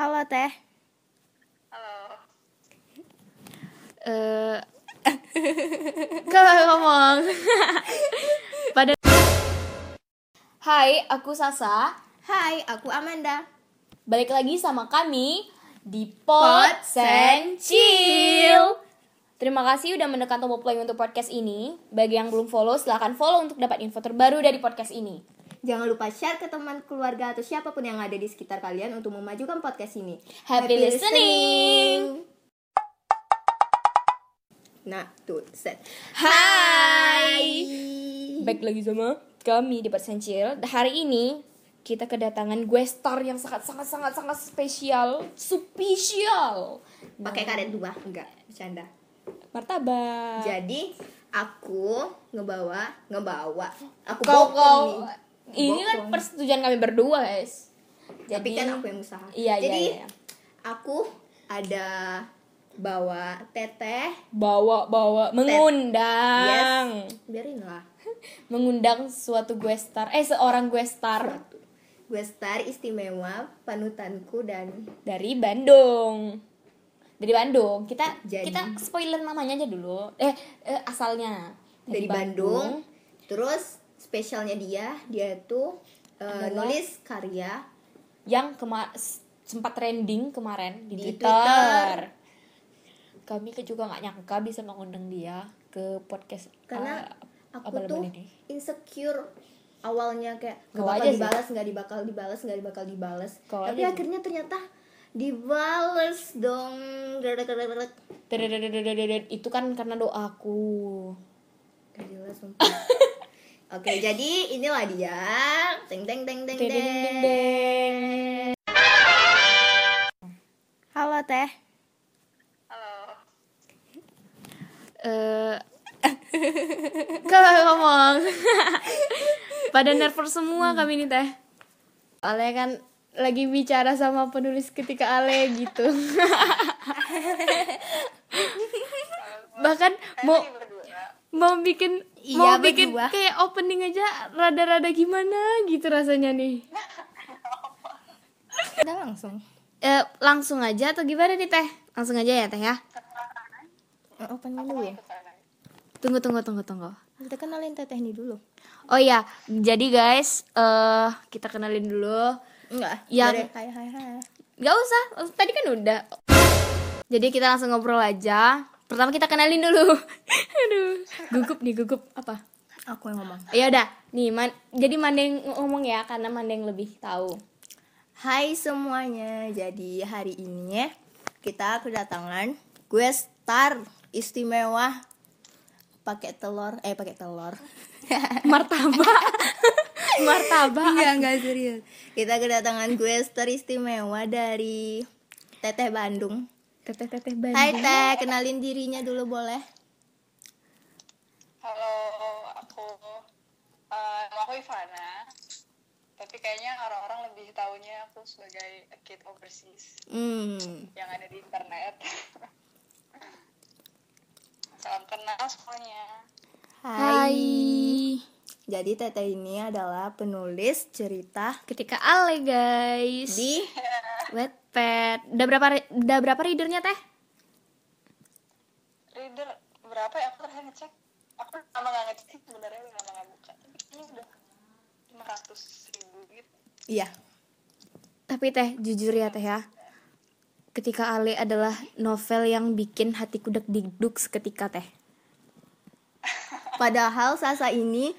Halo Teh. Halo. Eh Kalau ngomong. Pada Hai, aku Sasa. Hai, aku Amanda. Balik lagi sama kami di Pot Sen Chill. Terima kasih udah menekan tombol play untuk podcast ini. Bagi yang belum follow, silahkan follow untuk dapat info terbaru dari podcast ini. Jangan lupa share ke teman keluarga atau siapa pun yang ada di sekitar kalian untuk memajukan podcast ini. Happy listening. Nah, tuh set. Hai. Baik lagi sama kami di Pot Sen Chill. Hari ini kita kedatangan gue star yang sangat sangat sangat sangat spesial, spesial. Pakai karet dua, enggak, bercanda. Martabak. Jadi, aku ngebawa, ngebawa. Aku kau bokong kau nih. Ini kan persetujuan kami berdua guys Tapi kan aku yang usaha. iya Jadi, iya, iya. aku ada bawa teteh. bawa bawa mengundang Yes. Biarin lah. mengundang suatu gue star eh seorang gue star Gue star istimewa, panutanku dan dari Bandung dari Bandung kita Jadi- kita spoiler namanya aja dulu eh, eh, asalnya dari Bandung. Terus spesialnya dia, dia tuh uh, nulis karya yang kema sempat trending kemarin di, Di Twitter. Twitter. Kami ke- juga nggak nyangka bisa mengundang dia ke podcast karena ah, aku tuh ini. insecure awalnya kayak nggak bakal aja sih. dibalas nggak dibakal dibalas nggak bakal dibalas Kau tapi aja akhirnya ternyata dibales dong itu kan karena doaku Gak jelas sumpah. Oke jadi inilah dia. Teng teng teng teng Deng, deng, deng, teng deng. halo teh. Halo. eh kalau ngomong. Pada nervous semua kami ini teh. Ale kan lagi bicara sama penulis ketika Ale gitu. Bahkan mau Ini berdua. mau bikin Iya, mau bikin berdua. kayak opening aja rada-rada gimana gitu rasanya nih. Udah langsung? Eh, langsung aja atau gimana nih teh? Langsung aja ya teh ya? Opening dulu ya? Tunggu tunggu tunggu tunggu. Kita kenalin teteh ini dulu. Oh iya jadi guys eh kita kenalin dulu. Enggak Yang- Dari- hai hai hai. Gak usah, tadi kan udah. Jadi kita langsung ngobrol aja. Pertama kita kenalin dulu. Aduh, gugup nih, gugup apa? aku yang ngomong Ya udah, nih man, jadi Mandeng ngomong ya karena Mandeng lebih tahu. Hai semuanya, jadi hari ini ya kita kedatangan gue star istimewa pakai telur, eh pakai telur. Martabak. Martabak. Enggak, enggak serius. Kita kedatangan gue star istimewa dari Teteh Bandung. Teteh-teteh Bandung. Hai Teh, kenalin dirinya dulu boleh? Halo, aku eh, nama aku Ivana. Tapi kayaknya orang-orang lebih tahunya aku sebagai a kid overseas Hmm, yang ada di internet. Salam kenal semuanya. Hai. Jadi Teteh ini adalah penulis cerita Ketika Ale guys. di Wattpad. Udah berapa udah berapa readernya teh? Reader berapa ya? Aku terakhir ngecek. Aku lama nggak ngecek sih sebenarnya udah lama nggak buka. Tapi kayaknya udah 500 ribu gitu. Iya, Tapi teh jujur ya teh ya. Ketika Ale adalah novel yang bikin hatiku deg digduk seketika teh. Padahal Sasa ini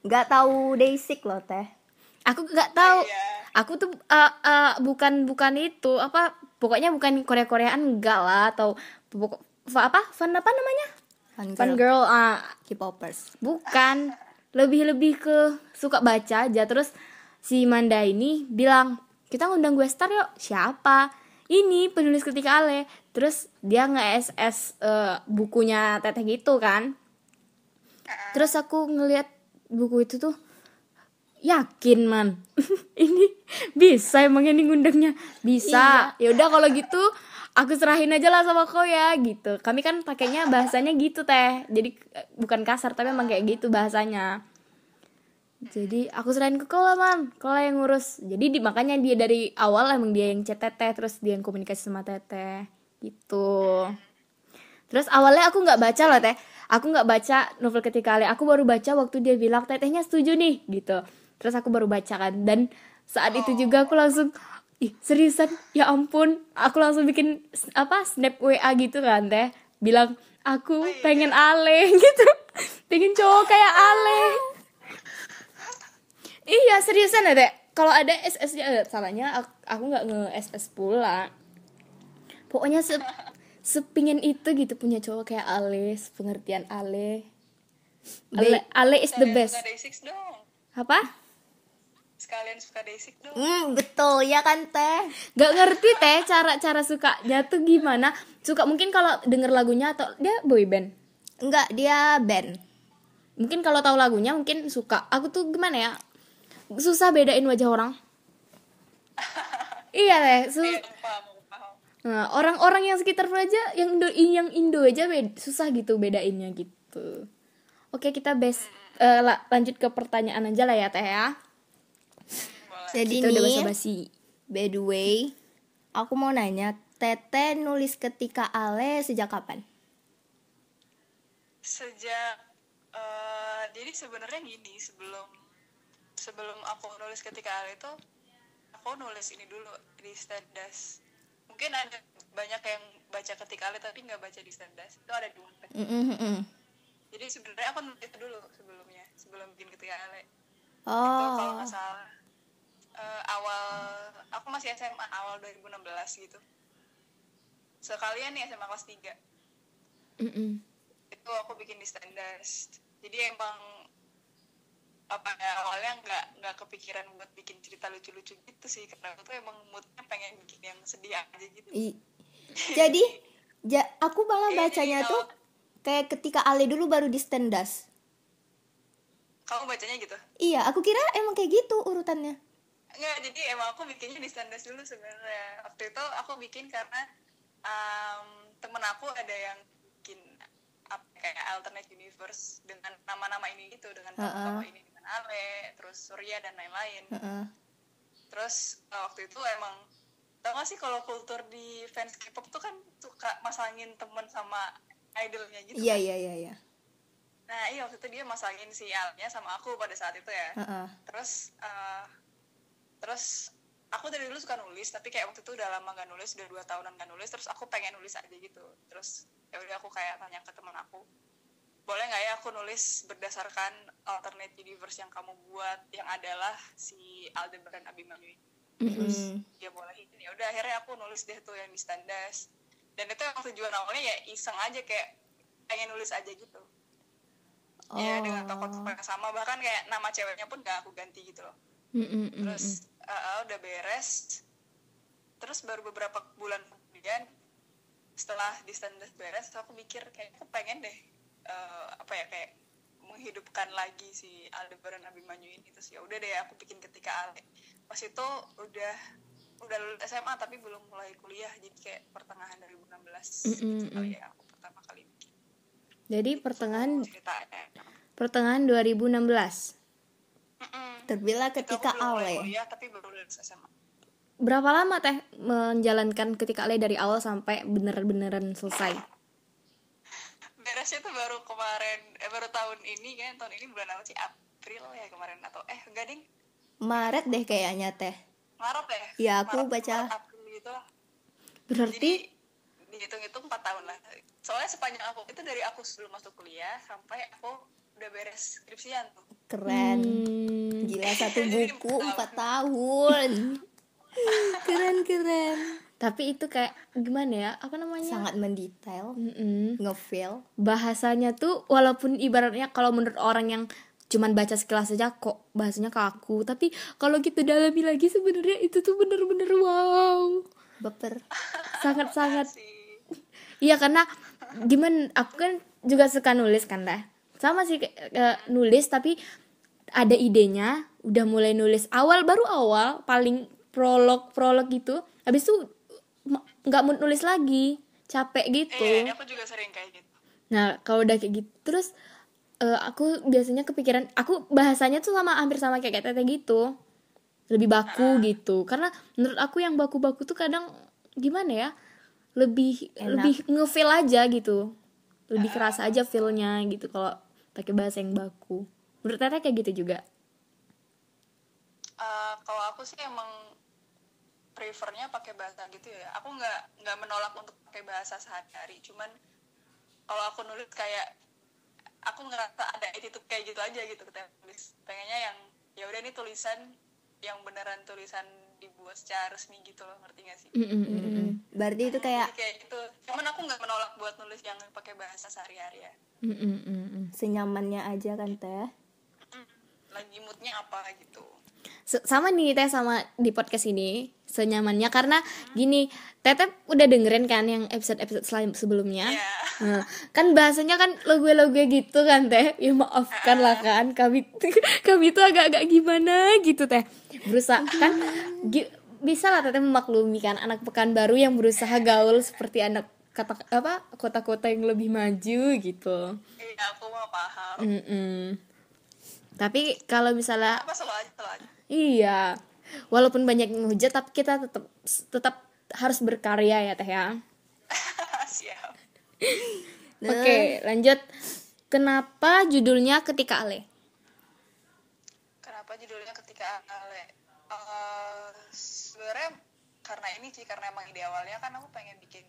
nggak tahu basic loh teh. Aku nggak tahu. Iya. Aku tuh uh, uh, bukan bukan itu apa pokoknya bukan Korea Koreaan enggak lah atau pokok fa- apa fan apa namanya? Fan girl, girl ah. K-popers. bukan. Lebih lebih ke suka baca aja. Terus si Manda ini bilang kita ngundang gue star yuk. Siapa? Ini penulis ketika Ale. Terus dia nge SS eh, bukunya teteh gitu kan. Terus aku ngelihat buku itu tuh yakin man? Ini bisa emang ini ngundangnya bisa. Ya udah kalau gitu aku serahin aja lah sama kau ya gitu. Kami kan pakainya bahasanya gitu teh. Jadi eh, bukan kasar tapi emang kayak gitu bahasanya. Jadi aku serahin ke Kola man. Kola yang ngurus. Jadi di, makanya dia dari awal emang dia yang chat teteh terus dia yang komunikasi sama teteh gitu. Terus awalnya aku nggak baca loh teh. Aku nggak baca novel ketika Ale. Aku baru baca waktu dia bilang tetehnya setuju nih gitu terus aku baru baca kan. Dan saat itu juga aku langsung ih seriusan? Ya ampun. Aku langsung bikin apa snap WA gitu kan teh. Bilang aku pengen Ale gitu. Pengen cowok kayak Ale. Iya seriusan ya Teh? kalau ada SS nya salahnya aku, nggak nge SS pula. Pokoknya se sepingin itu gitu punya cowok kayak Ale pengertian Ale. Ale, Ale is the Sekalian best. suka Day6 dong. Apa sekalian suka Day6 dong Hmm, betul ya kan teh. Gak ngerti teh cara cara sukanya tuh gimana suka mungkin kalau denger lagunya atau dia boy band Enggak, dia band. mungkin kalau tahu lagunya mungkin suka aku tuh gimana ya susah bedain wajah orang iya teh su- Iya, Nah, orang-orang yang sekitar aja yang Indo yang Indo aja bed- susah gitu bedainnya gitu. Oke, kita best eh, la- lanjut ke pertanyaan aja lah ya, Teh ya. Jadi Kita udah nih, basa-basi. by the way, aku mau nanya, Tete nulis ketika Ale sejak kapan? sejak eh, jadi sebenarnya gini sebelum sebelum aku nulis ketika hal itu aku nulis ini dulu di Stardust mungkin ada banyak yang baca ketika hal tapi nggak baca di Stardust itu ada dua Mm, mm, mm, mm. jadi sebenarnya aku nulis itu dulu sebelumnya sebelum bikin ketika hal itu kalau Oh, nggak salah eh, awal aku masih SMA awal 2016 gitu. Sekalian nih SMA kelas 3 Mm-mm. itu aku bikin di Stardust jadi emang apa ya awalnya nggak nggak kepikiran buat bikin cerita lucu-lucu gitu sih. Karena aku tuh emang moodnya pengen bikin yang sedih aja gitu. I- jadi ja, aku malah Iya, bacanya tuh kayak ketika Ale dulu baru di Stendas. Kamu bacanya gitu Iya, aku kira emang kayak gitu urutannya. Enggak, jadi emang aku bikinnya di Stardust dulu sebenarnya waktu itu aku bikin karena um, temen aku ada yang bikin apa kayak alternate universe dengan nama-nama ini gitu dengan Heeh. tokoh ini dengan Ale terus Surya dan lain-lain Heeh. terus uh, waktu itu emang tau gak sih kalau kultur di fans K-pop tuh kan suka masangin temen sama idolnya gitu Iya, iya, iya, iya. Nah iya waktu itu dia masangin si Alnya sama aku pada saat itu ya. Heeh. terus uh, terus aku dari dulu suka nulis tapi kayak waktu itu udah lama gak nulis udah dua tahunan gak nulis terus aku pengen nulis aja gitu. Terus ya udah aku kayak tanya ke teman aku boleh nggak ya aku nulis berdasarkan alternate universe yang kamu buat yang adalah si Aldebaran Abimanyu terus Mm. dia bolehin ya udah akhirnya aku nulis deh tuh yang di Standas dan itu yang tujuan awalnya ya iseng aja kayak pengen nulis aja gitu ya dengan tokoh-tokoh yang sama. Bahkan kayak nama ceweknya pun gak aku ganti gitu loh. Mm-mm, mm-mm. terus uh, udah beres. Terus baru beberapa bulan kemudian setelah di Standas beres aku mikir kayak aku pengen deh uh, apa ya kayak menghidupkan lagi si Aldebaran Abimanyu ini. Terus ya udah deh aku bikin ketika Ale. Pas itu udah udah lulus SMA tapi belum mulai kuliah. Jadi kayak pertengahan 2016 gitu Mm-mm, kali ya aku Jadi pertengahan ceritanya pertengahan 2016. Mm-mm. Terbilang Itu aku ketika Ale. kuliah tapi baru lulus SMA Berapa lama teh menjalankan ketika Ale dari awal sampai bener-beneran selesai? beresnya tuh baru kemarin eh baru tahun ini kan tahun ini bulan apa sih April ya kemarin atau eh enggak ding Maret deh kayaknya teh. Maret ya Iya, aku Maret, baca. Maret, April gitu lah Berarti jadi dihitung-hitung 4 tahun lah soalnya sepanjang aku itu dari aku sebelum masuk kuliah sampai aku udah beres skripsian tuh Keren. hmm, Gila satu buku empat empat tahun. keren keren. tapi itu kayak gimana ya? Apa namanya? Sangat mendetail. Mm-mm. Ngefeel. bahasanya tuh walaupun ibaratnya kalau menurut orang yang cuman baca sekilas aja kok bahasanya kaku tapi kalau gitu dalami lagi sebenarnya itu tuh bener-bener wow Baper. sangat-sangat iya karena gimana aku kan juga suka nulis kan lah sama sih eh, nulis tapi ada idenya udah mulai nulis awal baru awal paling prolog prolog gitu. Habis itu nggak mau nulis lagi capek gitu. Eh aku juga sering kayak gitu. Nah, kalau udah kayak gitu terus eh, aku biasanya kepikiran aku bahasanya tuh sama hampir sama kayak teteh gitu. Lebih baku gitu karena menurut aku yang baku-baku tuh kadang gimana ya lebih Enak. lebih ngefeel aja gitu. Lebih kerasa aja feelnya gitu kalau pakai bahasa yang baku. Menurut teteh kayak gitu juga? Eh, kalau aku sih emang prefernya pakai bahasa gitu ya. Aku nggak nggak menolak untuk pakai bahasa sehari-hari. Cuman kalau aku nulis kayak aku ngerasa ada attitude kayak gitu aja gitu ketika nulis pengennya yang ya udah ini tulisan yang beneran tulisan dibuat secara resmi gitu loh ngerti gak sih? Mm, mm, mm, mm. Berarti itu kayak Jadi kayak gitu. Cuman aku nggak menolak buat nulis yang pakai bahasa sehari-hari ya. Mm, mm, mm, mm. senyamannya aja kan teh. Mm, lagi moodnya apa gitu sama nih teh sama di podcast ini senyamannya. Karena gini teteh udah dengerin kan yang episode episode sebelumnya? Ya Nah, kan bahasanya kan logo-logo gitu kan teh? Ya maafkan lah kan kami kami tuh agak-agak gimana gitu teh? Berusaha kan bisa lah teteh memaklumi kan anak pekanbaru yang berusaha gaul seperti anak kata apa kota-kota yang lebih maju gitu. Iya aku mah paham. Mm-mm. tapi kalau misalnya apa selalu aja selalu aja iya walaupun banyak yang hujat tapi kita tetap tetap harus berkarya ya teh ya siap Oke, lanjut. Kenapa judulnya Ketika Ale? Kenapa judulnya ketika Ale? Eh, sebenarnya karena ini sih karena emang ide awalnya kan aku pengen bikin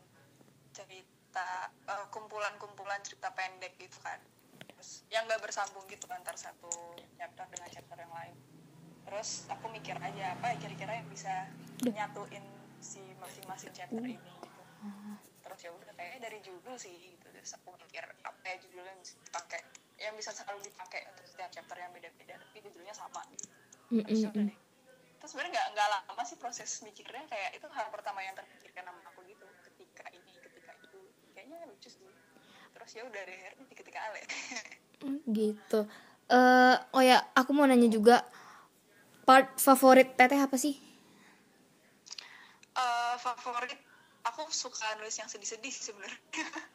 cerita eh, kumpulan-kumpulan cerita pendek gitu kan. Terus yang gak bersambung gitu antar satu chapter dengan chapter yang lain. Terus aku mikir aja apa ya kira-kira yang bisa nyatuin si masing-masing chapter ini gitu. Terus ya udah kayaknya dari judul sih gitu. Terus aku mikir apa ya judulnya yang bisa dipakai yang bisa selalu dipakai untuk setiap chapter yang beda-beda tapi judulnya sama gitu. Terus ya udah deh. Terus sebenarnya nggak nggak lama sih proses mikirnya kayak itu hal pertama yang terpikirkan sama aku gitu ketika ini ketika itu kayaknya lucu sih. Terus ya udah deh ketika Ale. Gitu. Eh, oh ya, aku mau nanya juga part favorit Teteh apa sih? Eh, favorit aku suka nulis yang sedih-sedih sebenarnya.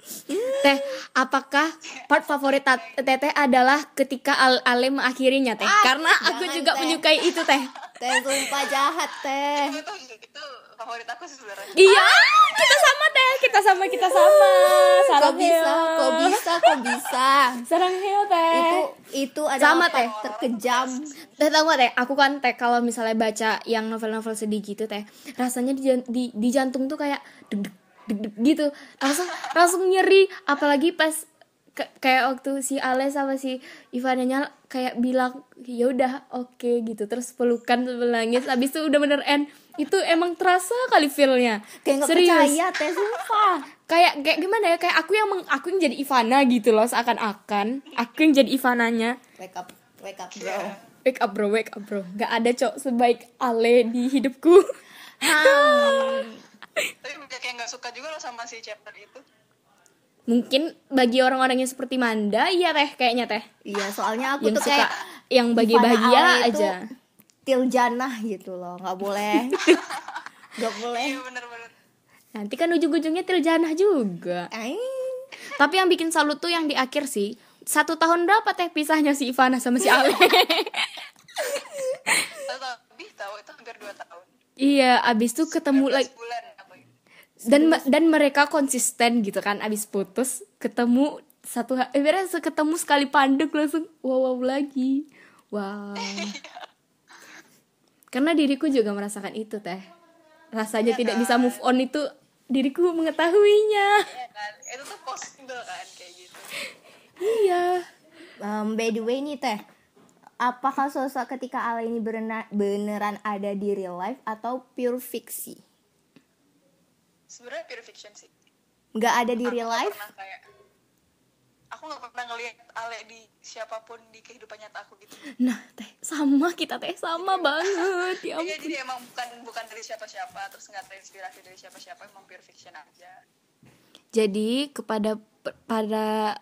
Teh, apakah part favorit Teteh adalah ketika Al Ale mengakhirinya Teh? Karena aku juga Teh. menyukai itu Teh. Teh sumpah jahat teh. itu itu favorit aku sih sebenarnya. Iya, kita sama Teh, kita sama kita sama. Kok Sarang bisa? heo. Kok bisa? Kok bisa? Sarang heo Teh. Itu itu adalah Sama, Teh. terkejam. Teh tau gak teh, aku kan teh kalau misalnya baca yang novel-novel sedih gitu teh, rasanya di, di, di jantung tuh kayak deg deg deg deg gitu, langsung langsung nyeri, apalagi pas ke- kayak waktu si Ale sama si Ivananya kayak bilang ya udah oke gitu, terus pelukan sambil nangis, habis itu udah bener end, itu emang terasa kali feelnya, Kayak nggak serius, percaya teh sumpah. kayak kayak gimana ya, kayak aku yang meng, aku yang jadi Ivana gitu loh, seakan-akan aku yang jadi Ivananya. Wake up, wake up bro. Wake up bro, wake up bro. Gak ada cok sebaik Ale di hidupku. Tapi yang nggak suka juga loh sama si chapter itu. Mungkin bagi orang-orang yang seperti Manda, iya teh kayaknya teh. Iya, soalnya aku Yang tuh suka kayak yang Ivana bahagia-bahagia Ale itu aja. Tiljanah gitu loh, nggak boleh. Nggak boleh. Iya bener-bener. Nanti kan ujung-ujungnya Tiljanah juga. Aing. Tapi yang bikin salut tuh yang di akhir sih. Satu tahun berapa teh pisahnya si Ivana sama si Ale? Lebih tahu itu hampir 2 tahun. iya, abis tuh ketemu 12 lagi. bulan apa gitu. Dan dan mereka konsisten gitu kan. Abis putus, ketemu satu eh, ketemu sekali pandek langsung wow, wow lagi. Wow. Karena diriku juga merasakan itu teh. Rasanya tidak bisa move on itu diriku mengetahuinya. Iya kan? Itu tuh possible kan kayak gitu. Iya. Um, by the way nih teh, apakah sosok ketika Ale ini berena- beneran ada di real life atau pure fiksi? Sebenarnya pure fiction sih. Nggak ada di Aku real life? pernah kayak nggak pernah ngelihat Ale di siapa pun di kehidupan nyata aku gitu. Nah, teh sama kita teh sama banget. Ya Iya, ampun. jadi emang bukan bukan dari siapa-siapa, terus nggak terinspirasi dari siapa-siapa, emang pure fiction aja. Jadi kepada pada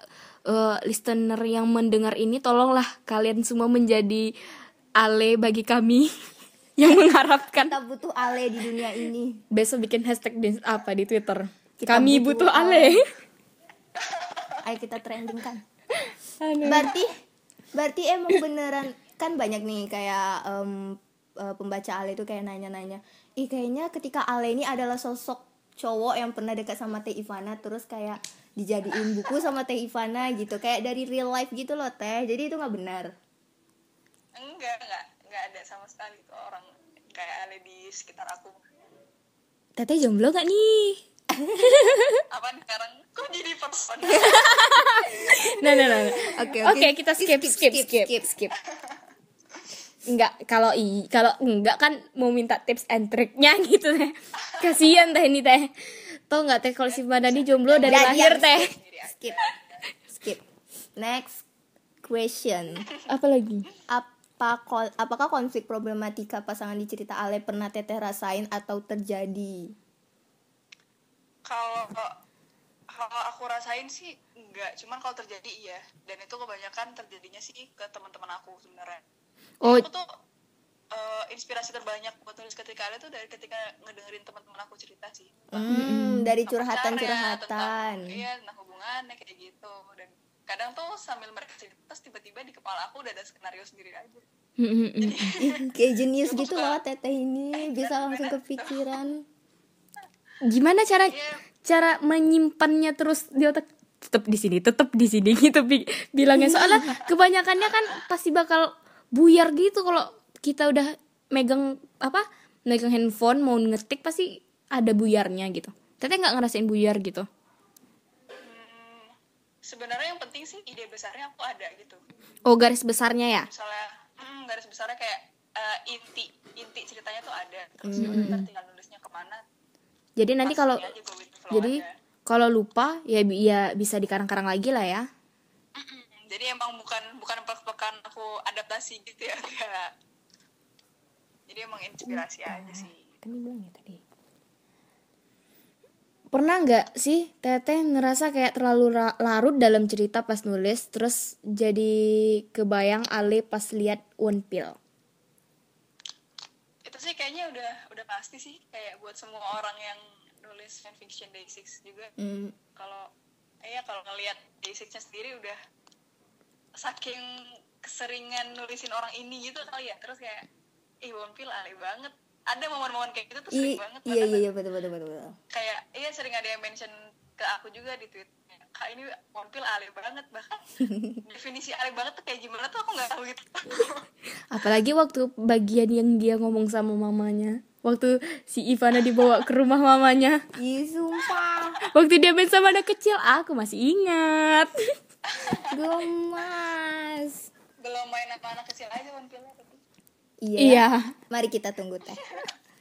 eh, listener yang mendengar ini tolonglah kalian semua menjadi ale bagi kami yang mengharapkan Kita butuh Ale di dunia ini. besok bikin hashtag di apa di Twitter. Kita kami butuh butuh ale. Ayo kita trending kan. berarti berarti emang beneran kan banyak nih kayak em, eh, pembaca Ale itu kayak nanya-nanya ih kayaknya ketika Ale ini adalah sosok cowok yang pernah dekat sama Teh Ivana terus kayak dijadiin buku sama Teh Ivana gitu kayak dari real life gitu loh Teh jadi itu nggak benar enggak enggak enggak ada sama sekali tuh orang kayak ada di sekitar aku Teteh jomblo gak nih? Apa sekarang kok jadi person Nah, nah, nah. nah. Oke, Oke, oke. kita skip, skip, skip, skip, skip. Enggak, kalau i, kalau enggak kan mau minta tips and triknya gitu teh. Kasihan teh ini teh. Tau nggak teh kalau si Madani jomblo dari Jadi lahir teh. skip skip next question Apa lagi? apa kol- apakah konflik problematika pasangan di cerita Ale pernah teteh rasain atau terjadi kalau kalau aku rasain sih enggak. Cuman kalau terjadi iya. Dan itu kebanyakan terjadinya sih ke teman-teman aku sebenarnya. Oh, aku tuh eh, inspirasi terbanyak buat nulis ketika ada tuh dari ketika ngedengerin teman-teman aku cerita sih. Hmm, dari Tentang curhatan pacarnya, curhatan tentang, iya tentang hubungannya kayak gitu. Dan kadang tuh sambil mereka cerita tiba-tiba di kepala aku udah ada skenario sendiri aja. Mm, mm, mm. Ih, kayak jenius gitu loh teteh ini. Bisa langsung kepikiran gimana cara Iya. cara menyimpannya terus di otak? Tetap di sini tetap di sini gitu bi- bilangnya. Soalnya kebanyakannya kan pasti bakal buyar gitu kalau kita udah megang apa megang handphone mau ngetik pasti ada buyarnya gitu. Teteh nggak ngerasain buyar gitu? Hmm, sebenarnya yang penting sih ide besarnya aku ada gitu. Oh garis besarnya ya? Misalnya hmm, garis besarnya kayak eh, inti inti ceritanya tuh ada. Terus ya udah ntar tinggal nulisnya ke mana jadi nanti kalau jadi aja. kalau lupa ya ya bisa dikarang-karang lagi lah ya. Mm-mm. jadi emang bukan bukan pekan aku adaptasi gitu ya kayak jadi emang inspirasi aja sih. Kan dibilang ya tadi. Pernah nggak sih teteh ngerasa kayak terlalu larut dalam cerita pas nulis terus jadi kebayang Ale pas lihat One Pill itu sih kayaknya udah udah pasti sih kayak buat semua orang yang nulis fanfiction day six juga. Hmm, kalau iya kalau ngelihat day six-nya sendiri udah saking keseringan nulisin orang ini gitu kali ya. Terus kayak ih Pill alay banget. Ada momen-momen kayak gitu tuh i- sering banget. iya iya iya betul betul betul, kayak iya sering ada yang mention ke aku juga di tweet kak ini Pill alay banget. Bahkan definisi alay banget tuh kayak gimana tuh aku nggak tahu gitu. Apalagi waktu bagian yang dia ngomong sama mamanya waktu si Ivana dibawa ke rumah mamanya. Ih, sumpah. Waktu dia main sama anak kecil aku masih ingat. Gemas. Belum main sama anak kecil aja tapi. Iya. Iya. Mari kita tunggu teh.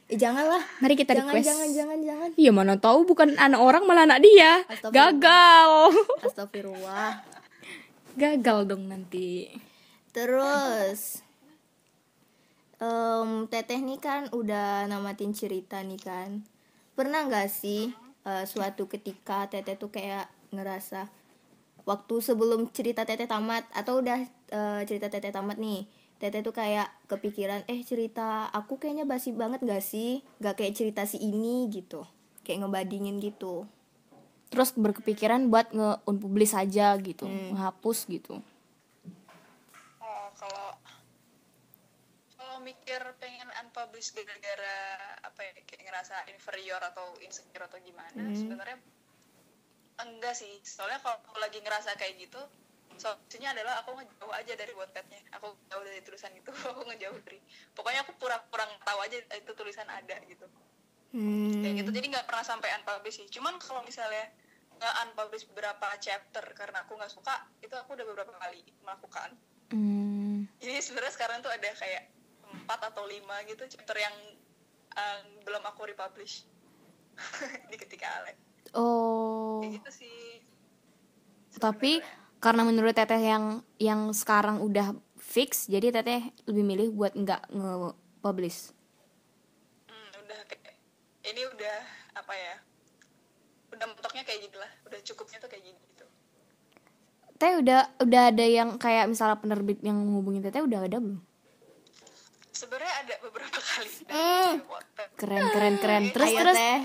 Eh, janganlah. Mari kita jangan request. jangan jangan jangan. Iya mana tahu bukan anak orang malah anak dia. Astagfirullah. Gagal. astagfirullah. Gagal dong nanti. Terus em, Teteh nih kan udah namatin cerita nih kan. Pernah nggak sih eh, suatu ketika Teteh tuh kayak ngerasa Waktu sebelum cerita Teteh tamat Atau udah eh, cerita Teteh tamat nih Teteh tuh kayak kepikiran Eh cerita aku kayaknya basi banget gak sih? Gak kayak cerita si ini gitu. Kayak ngebandingin gitu. Terus berkepikiran buat nge-unpublish aja gitu, menghapus gitu. Oh, kalau kalau mikir pengen unpublish gara-gara apa ya kayak ngerasa inferior atau insecure atau gimana sebenarnya enggak sih. Soalnya kalau aku lagi ngerasa kayak gitu solusinya adalah aku ngejauh aja dari wattpadnya. Aku jauh dari tulisan itu aku ngejauh dari pokoknya aku pura-pura tahu aja itu tulisan ada gitu. Hmm. kayak gitu jadi nggak pernah sampai unpublish sih. Cuman kalau misalnya nggak unpublish beberapa chapter karena aku nggak suka itu aku udah beberapa kali melakukan. Hmm. jadi sebenarnya sekarang tuh ada kayak empat atau lima gitu chapter yang um, belum aku republish di ketika Ale Oh. kayak gitu sih Tapi karena menurut teteh yang yang sekarang udah fix, jadi teteh lebih milih buat nggak nge-publish. hmm, udah kayak ini udah apa ya udah mentoknya kayak gitu lah udah cukupnya tuh kayak gini gitu Teh udah udah ada yang kayak misalnya penerbit yang menghubungi teteh udah ada belum? Sebenarnya ada beberapa kali dari Wattpad Keren keren keren. Terus Ayo, terus? Teh.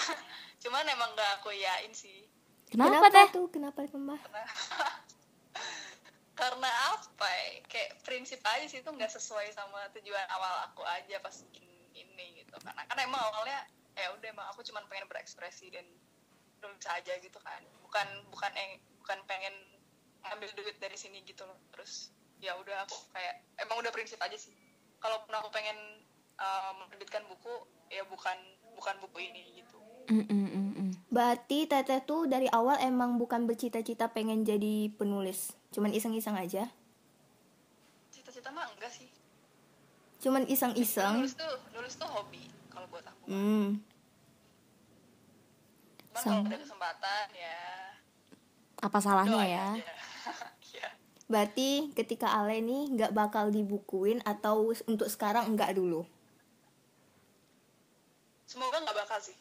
cuman emang gak aku yain sih. Kenapa, teh? tuh? Kenapa mbak karena apa ya? Kayak prinsip aja sih itu nggak sesuai sama tujuan awal aku aja pas bikin ini gitu. Karena kan emang awalnya ya udah emang aku cuma pengen berekspresi dan nulis aja gitu kan. Bukan bukan yang bukan pengen ngambil duit dari sini gitu loh. Terus ya udah aku kayak emang udah prinsip aja sih kalaupun aku pengen uh, menerbitkan buku ya bukan bukan buku ini gitu Mm, mm, mm, mm. Berarti Teteh tuh dari awal emang bukan bercita-cita pengen jadi penulis, cuman iseng-iseng aja. cita-cita mah enggak sih Cuman iseng-iseng. nulis tuh nulis tuh hobi kalau buat aku Hmm. Cuman Sama. kalau ada kesempatan ya apa salahnya doain ya aja. Berarti ketika Ale nih nggak bakal dibukuin atau untuk sekarang enggak dulu. semoga nggak bakal sih.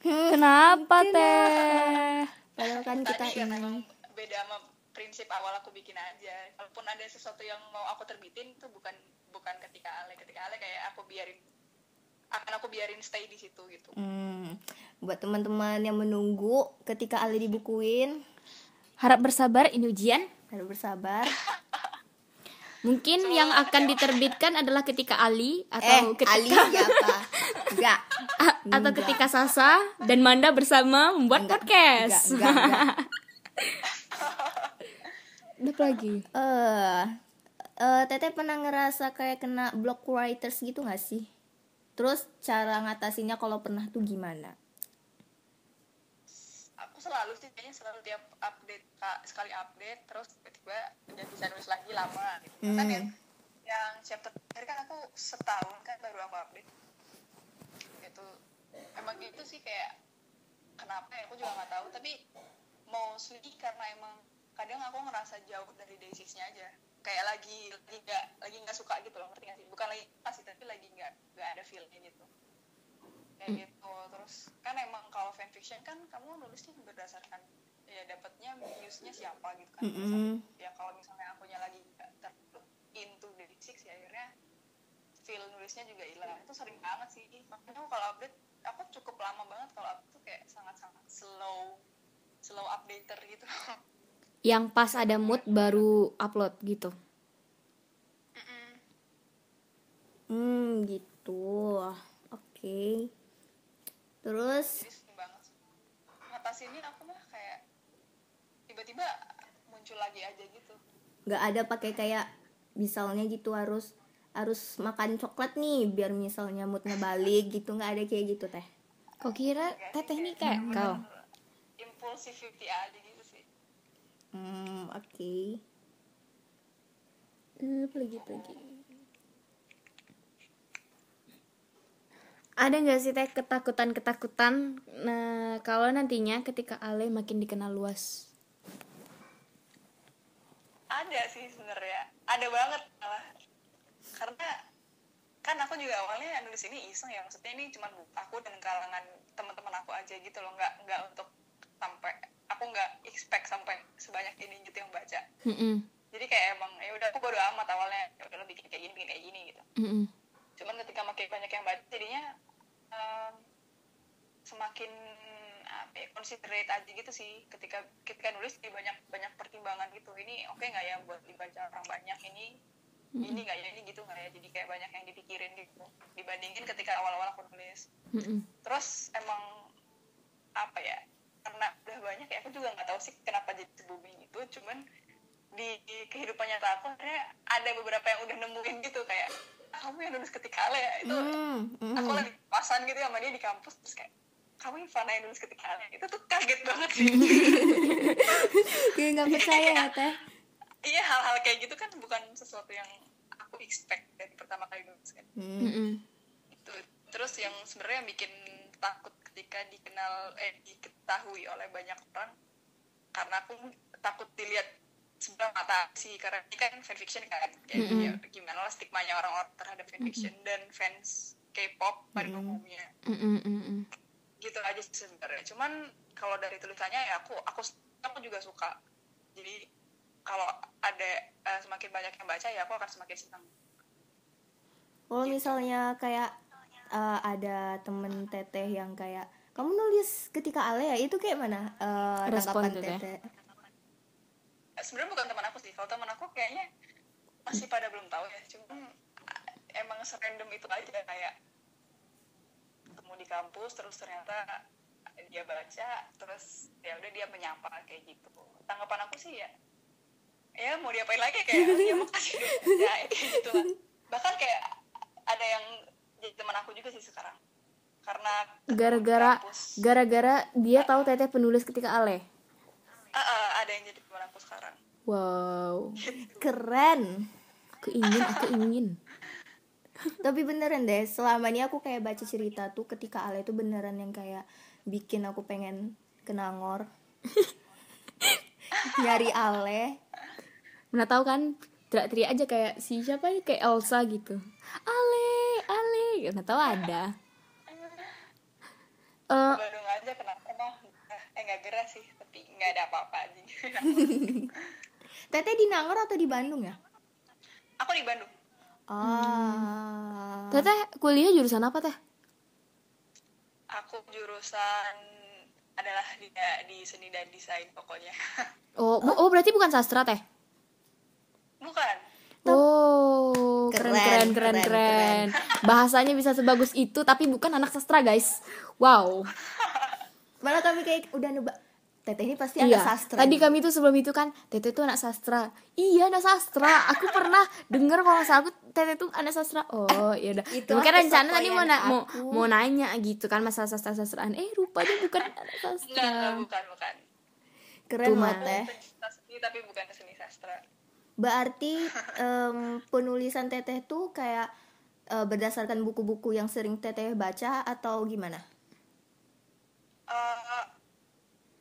Kenapa teh? Padahal kan kita tadi ini. beda sama prinsip awal aku bikin aja. Kalaupun ada sesuatu yang mau aku terbitin itu bukan bukan ketika ale. Ketika ale kayak aku biarin akan aku biarin stay di situ gitu. Hmm. Buat teman-teman yang menunggu ketika Ale dibukuin, harap bersabar ini ujian harus bersabar. mungkin yang akan diterbitkan adalah ketika Ali eh, atau ketika Ali siapa? Enggak. Atau ketika Sasa dan Manda bersama membuat Enggak, podcast enggak, enggak, enggak. Apa lagi Eh, eh, Teteh pernah ngerasa kayak kena block writers gitu gak sih? Terus cara ngatasinnya kalau pernah tuh gimana? aku selalu sih kayaknya selalu tiap sekali update terus tiba-tiba udah bisa nulis lagi lama gitu. Hmm. kan yang yang chapter terakhir kan aku setahun kan baru aku update. Gitu. Emang gitu sih kayak kenapa ya aku juga nggak tahu. Tapi mostly karena emang kadang aku ngerasa jauh dari day6 nya aja. Kayak lagi lagi nggak lagi nggak suka gitu loh ngerti nggak sih? Bukan lagi pasti tapi lagi nggak nggak ada feelnya gitu. Kayak gitu. Terus kan emang kalau fanfiction kan kamu nulisnya berdasarkan ya dapatnya muse-nya siapa gitu kan Mm-mm. ya kalau misalnya akunya lagi nggak terlalu into the six ya akhirnya feel nulisnya juga hilang itu sering banget sih makanya aku kalau update aku cukup lama banget kalau update tuh kayak sangat-sangat slow slow updater gitu yang pas ada mood baru upload gitu Mm-mm. Hmm, gitu. Oke. Terus banget sih. ngatasinnya tiba-tiba muncul lagi aja gitu. Nggak ada pakai kayak misalnya gitu harus harus makan coklat nih biar misalnya moodnya balik gitu. Nggak ada kayak gitu teh. Kau kira teteh ini kayak kau? impulsivity aja gitu sih. Hmm oke. Eh, lagi apa lagi? Ada nggak sih teh ketakutan ketakutan nah kalau nantinya ketika Ale makin dikenal luas ada sih sebenarnya. Ada banget malah. Karena kan aku juga awalnya nulis ini iseng ya. Maksudnya ini cuma aku dan kalangan teman-teman aku aja gitu loh. Nggak nggak untuk sampai aku nggak expect sampai sebanyak ini gitu yang baca. Mm-mm. jadi kayak emang ya udah aku bodo amat awalnya. Ya udah bikin kayak gini bikin kayak gini gitu. Mm-mm. cuman ketika makin banyak yang baca jadinya em, semakin apa ya, considerate aja gitu sih. Ketika ketika nulis jadi banyak banyak pertimbangan gitu. Ini oke nggak ya buat dibaca orang banyak ini? Ini nggak ya ini gitu nggak ya? Jadi kayak banyak yang dipikirin gitu. Dibandingin ketika awal-awal aku nulis. Mm-mm. terus emang apa ya karena udah banyak ya aku juga nggak tahu sih kenapa jadi booming itu cuman di, di kehidupan nyata aku akhirnya ada beberapa yang udah nemuin gitu. Kayak "Ah, kamu yang nulis ketika Ale ya? Itu hmm, hmm. aku lagi pasan gitu sama dia di kampus terus kayak kamu Ivana yang nulis ketika Ale itu tuh kaget banget sih Kayak nggak percaya ya teh iya hal-hal kayak gitu kan bukan sesuatu yang aku expect dari pertama kali nulis kan hmm. Mm-mm. itu terus yang sebenarnya yang bikin takut ketika dikenal eh diketahui oleh banyak orang karena aku takut dilihat sebelah mata sih karena ini kan fanfiction kan kayak Mm-mm. ya, gimana lah stigmanya orang-orang terhadap fanfiction dan fans K-pop pada umumnya Mm-mm. Mm-mm. Gitu aja sih sebenarnya. Cuman kalau dari tulisannya ya aku aku aku juga suka. Jadi kalau ada eh, semakin banyak yang baca ya aku akan semakin senang. Kalau misalnya kayak eh, ada temen teteh yang kayak kamu nulis ketika Ale ya? Itu kayak mana? Eh, Respon tanggapan teteh. teteh. Sebenarnya bukan teman aku sih. Kalau teman aku kayaknya masih pada belum tahu ya. Cuma emang serandom itu aja kayak ketemu di kampus terus ternyata dia baca terus ya udah dia menyapa kayak gitu. Tanggapan aku sih ya ya mau diapain lagi kayak ya makasih ya kayak gitu lah. Bahkan kayak ada yang jadi teman aku juga sih sekarang. Karena gara-gara gara-gara dia tahu teteh penulis ketika ale Ah, ah, ada yang jadi teman aku sekarang. Wow keren. Aku ingin aku ingin tapi beneran deh selama ini aku kayak baca cerita tuh ketika Ale itu beneran yang kayak bikin aku pengen ke Nangor nyari Ale. Mana tahu kan teriak-teriak aja kayak si siapa nih kayak Elsa gitu. Ale ale. Mana tahu ada. Eh. Bandung aja kenapa mah? Eh nggak gerah sih tapi nggak ada apa-apa aja. Teteh di Nangor atau di Bandung ya? Aku di Bandung ah teteh kuliah jurusan apa teh aku jurusan adalah di, di seni dan desain pokoknya oh bu- oh berarti bukan sastra teh bukan Oh, keren keren Keren, keren keren, keren. Bahasanya bisa sebagus itu tapi bukan anak sastra, guys. Wow. malah kami kayak udah nebak Teteh ini pasti Iya. anak sastra Tadi kami tuh sebelum itu kan Teteh tuh anak sastra. Iya, anak sastra. Aku pernah denger kalau nggak salah aku Teteh tuh anak sastra. Oh, ya udah. Itu Mungkin rencana tadi mau na- mau mau nanya gitu kan masalah sastra-sastraan. Eh, rupanya bukan anak sastra. enggak bukan bukan keren Mat. Teh seni tapi bukan seni sastra berarti em, penulisan Teteh tuh kayak eh, berdasarkan buku-buku yang sering Teteh baca atau gimana Eh,